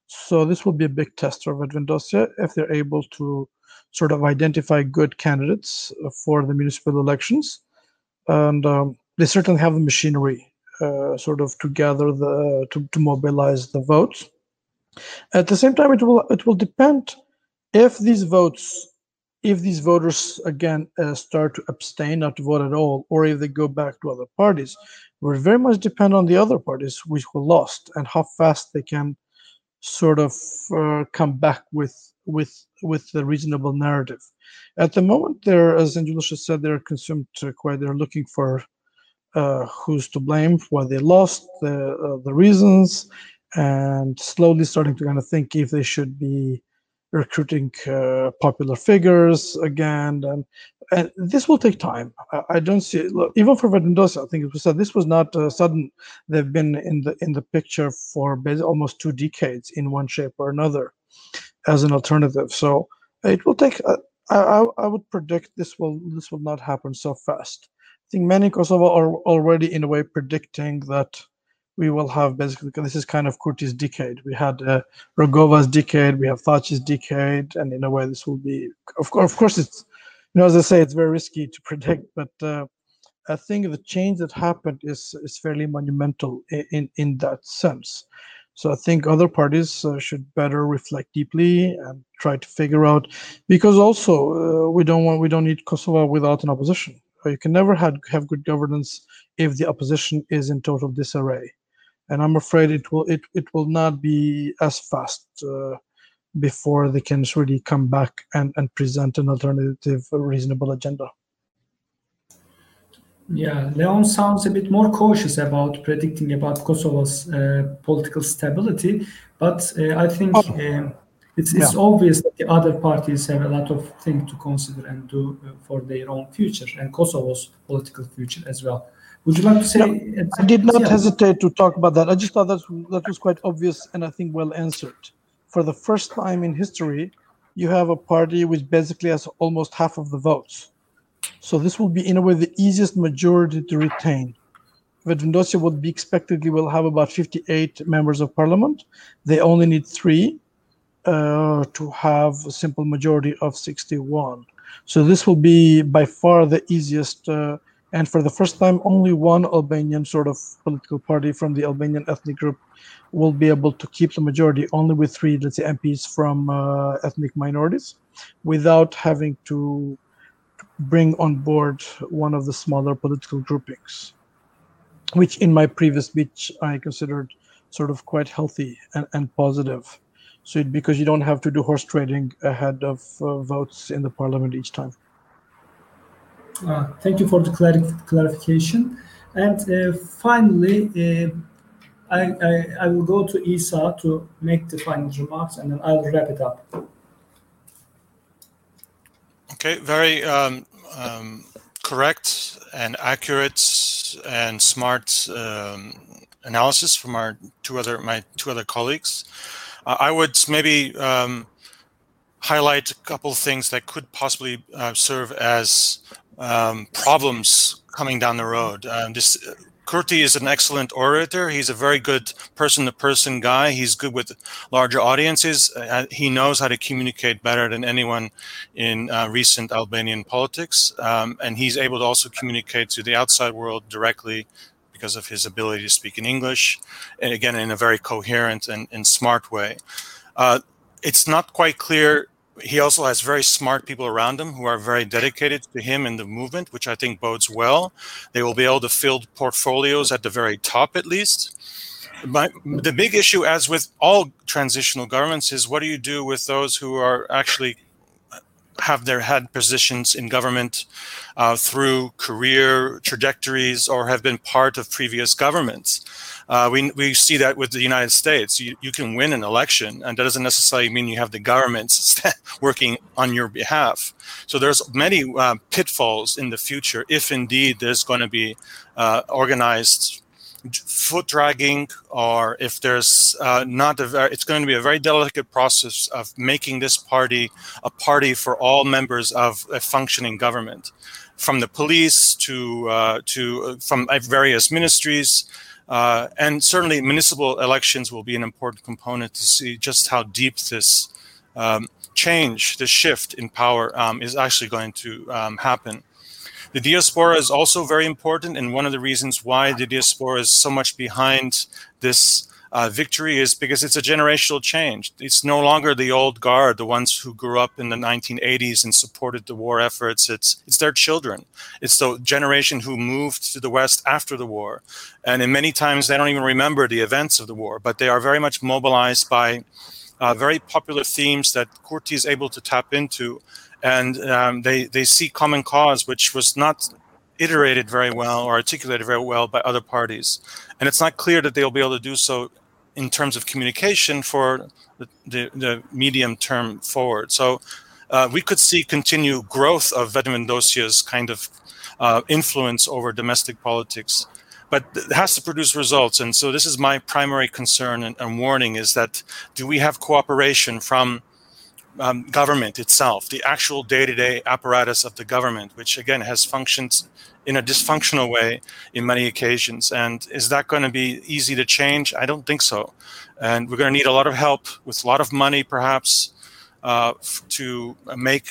So this will be a big test for Vetëvendosje if they're able to sort of identify good candidates for the municipal elections. And um, they certainly have the machinery uh, sort of to gather the to, to mobilize the votes. At the same time, it will it will depend if these votes, if these voters again uh, start to abstain, not to vote at all, or if they go back to other parties. will very much depend on the other parties which were lost and how fast they can sort of uh, come back with with with the reasonable narrative. At the moment, they're as Engjellushe said, they're consumed quite. They're looking for uh, who's to blame, why they lost, the uh, the reasons, and slowly starting to kind of think if they should be recruiting uh, popular figures again and and this will take time. I, I don't see look, even for Vetëvendosje. I think it was said this was not uh, sudden. They've been in the in the picture for almost two decades in one shape or another as an alternative. So it will take. Uh, I, I would predict this will this will not happen so fast. I think many Kosovo are already in a way predicting that we will have basically this is kind of Kurti's decade. We had uh, Rugova's decade, we have Thaçi's decade, and in a way this will be of course of course it's you know as I say it's very risky to predict, but uh, I think the change that happened is is fairly monumental in in, in that sense. So I think other parties uh, should better reflect deeply and try to figure out, because also uh, we don't want we don't need Kosovo without an opposition. You can never have, have good governance if the opposition is in total disarray, and I'm afraid it will it it will not be as fast uh, before they can really come back and and present an alternative, reasonable agenda. Yeah, Leon sounds a bit more cautious about predicting about Kosovo's uh, political stability, but uh, I think oh. It's, it's yeah. obvious that the other parties have a lot of things to consider and do uh, for their own future and Kosovo's political future as well. Would you like to say? No, I did not yeah. hesitate to talk about that. I just thought that that was quite obvious and I think well answered. For the first time in history, you have a party which basically has almost half of the votes so this will be, in a way, the easiest majority to retain. Vetëvendosje would be expectedly will have about 58 members of parliament. They only need three uh, to have a simple majority of 61. So this will be by far the easiest. Uh, and for the first time, only one Albanian sort of political party from the Albanian ethnic group will be able to keep the majority, only with three, let's say, MPs from uh, ethnic minorities, without having to bring on board one of the smaller political groupings, which in my previous speech I considered sort of quite healthy and, and positive. So it, because you don't have to do horse trading ahead of uh, votes in the parliament each time. Uh, thank you for the clarification. And uh, finally, uh, I, I, I will go to Isa to make the final remarks and then I'll wrap it up. Okay, very um, um, correct and accurate and smart um, analysis from our two other my two other colleagues. Uh, I would maybe um, highlight a couple of things that could possibly uh, serve as um, problems coming down the road. Um, this Kurti is an excellent orator. He's a very good person to person guy. He's good with larger audiences. Uh, he knows how to communicate better than anyone in uh, recent Albanian politics. Um, and he's able to also communicate to the outside world directly because of his ability to speak in English, and again, in a very coherent and, and smart way. Uh, it's not quite clear he also has very smart people around him who are very dedicated to him and the movement, which I think bodes well. They will be able to fill portfolios at the very top, at least. My, the big issue, as with all transitional governments, is what do you do with those who are actually have their had positions in government uh, through career trajectories or have been part of previous governments? Uh, we, we see that with the United States. You, you can win an election, and that doesn't necessarily mean you have the government working on your behalf. So there's many uh, pitfalls in the future if indeed there's going to be uh, organized foot dragging or if there's uh, not a very, it's going to be a very delicate process of making this party a party for all members of a functioning government from the police to uh, to uh, from various ministries uh, and certainly, municipal elections will be an important component to see just how deep this um, change, this shift in power um, is actually going to um, happen. The diaspora is also very important, and one of the reasons why the diaspora is so much behind this uh, victory is because it's a generational change. It's no longer the old guard, the ones who grew up in the 1980s and supported the war efforts. It's it's their children. It's the generation who moved to the West after the war, and in many times they don't even remember the events of the war, but they are very much mobilized by uh, very popular themes that Kurti is able to tap into, and um, they they see common cause, which was not iterated very well or articulated very well by other parties. And it's not clear that they'll be able to do so in terms of communication for the, the, the medium term forward. So uh, we could see continued growth of Vetëvendosje's kind of uh, influence over domestic politics. But it has to produce results. And so this is my primary concern and, and warning is that do we have cooperation from um, government itself, the actual day-to-day apparatus of the government, which again has functioned in a dysfunctional way in many occasions. And is that going to be easy to change? I don't think so. And we're going to need a lot of help with a lot of money, perhaps, uh, to make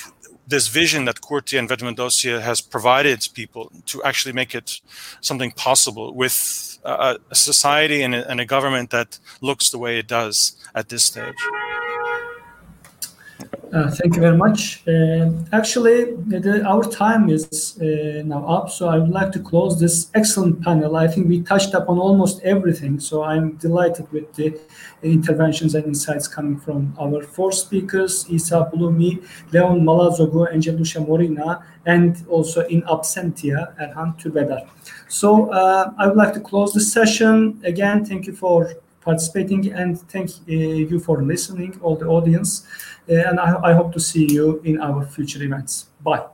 this vision that Kurti and Vetëvendosje has provided people to actually make it something possible with a, a society and a, and a government that looks the way it does at this stage. Uh, thank you very much. Uh, actually, the, our time is uh, now up, so I would like to close this excellent panel. I think we touched upon almost everything, so I'm delighted with the interventions and insights coming from our four speakers, Isa Blumi, Leon Malazogu, Engjellushe Morina, and also in absentia, Erhan Türbedar. So uh, I would like to close this session. Again, thank you for participating and thank uh, you for listening, all the audience. And I, I hope to see you in our future events. Bye.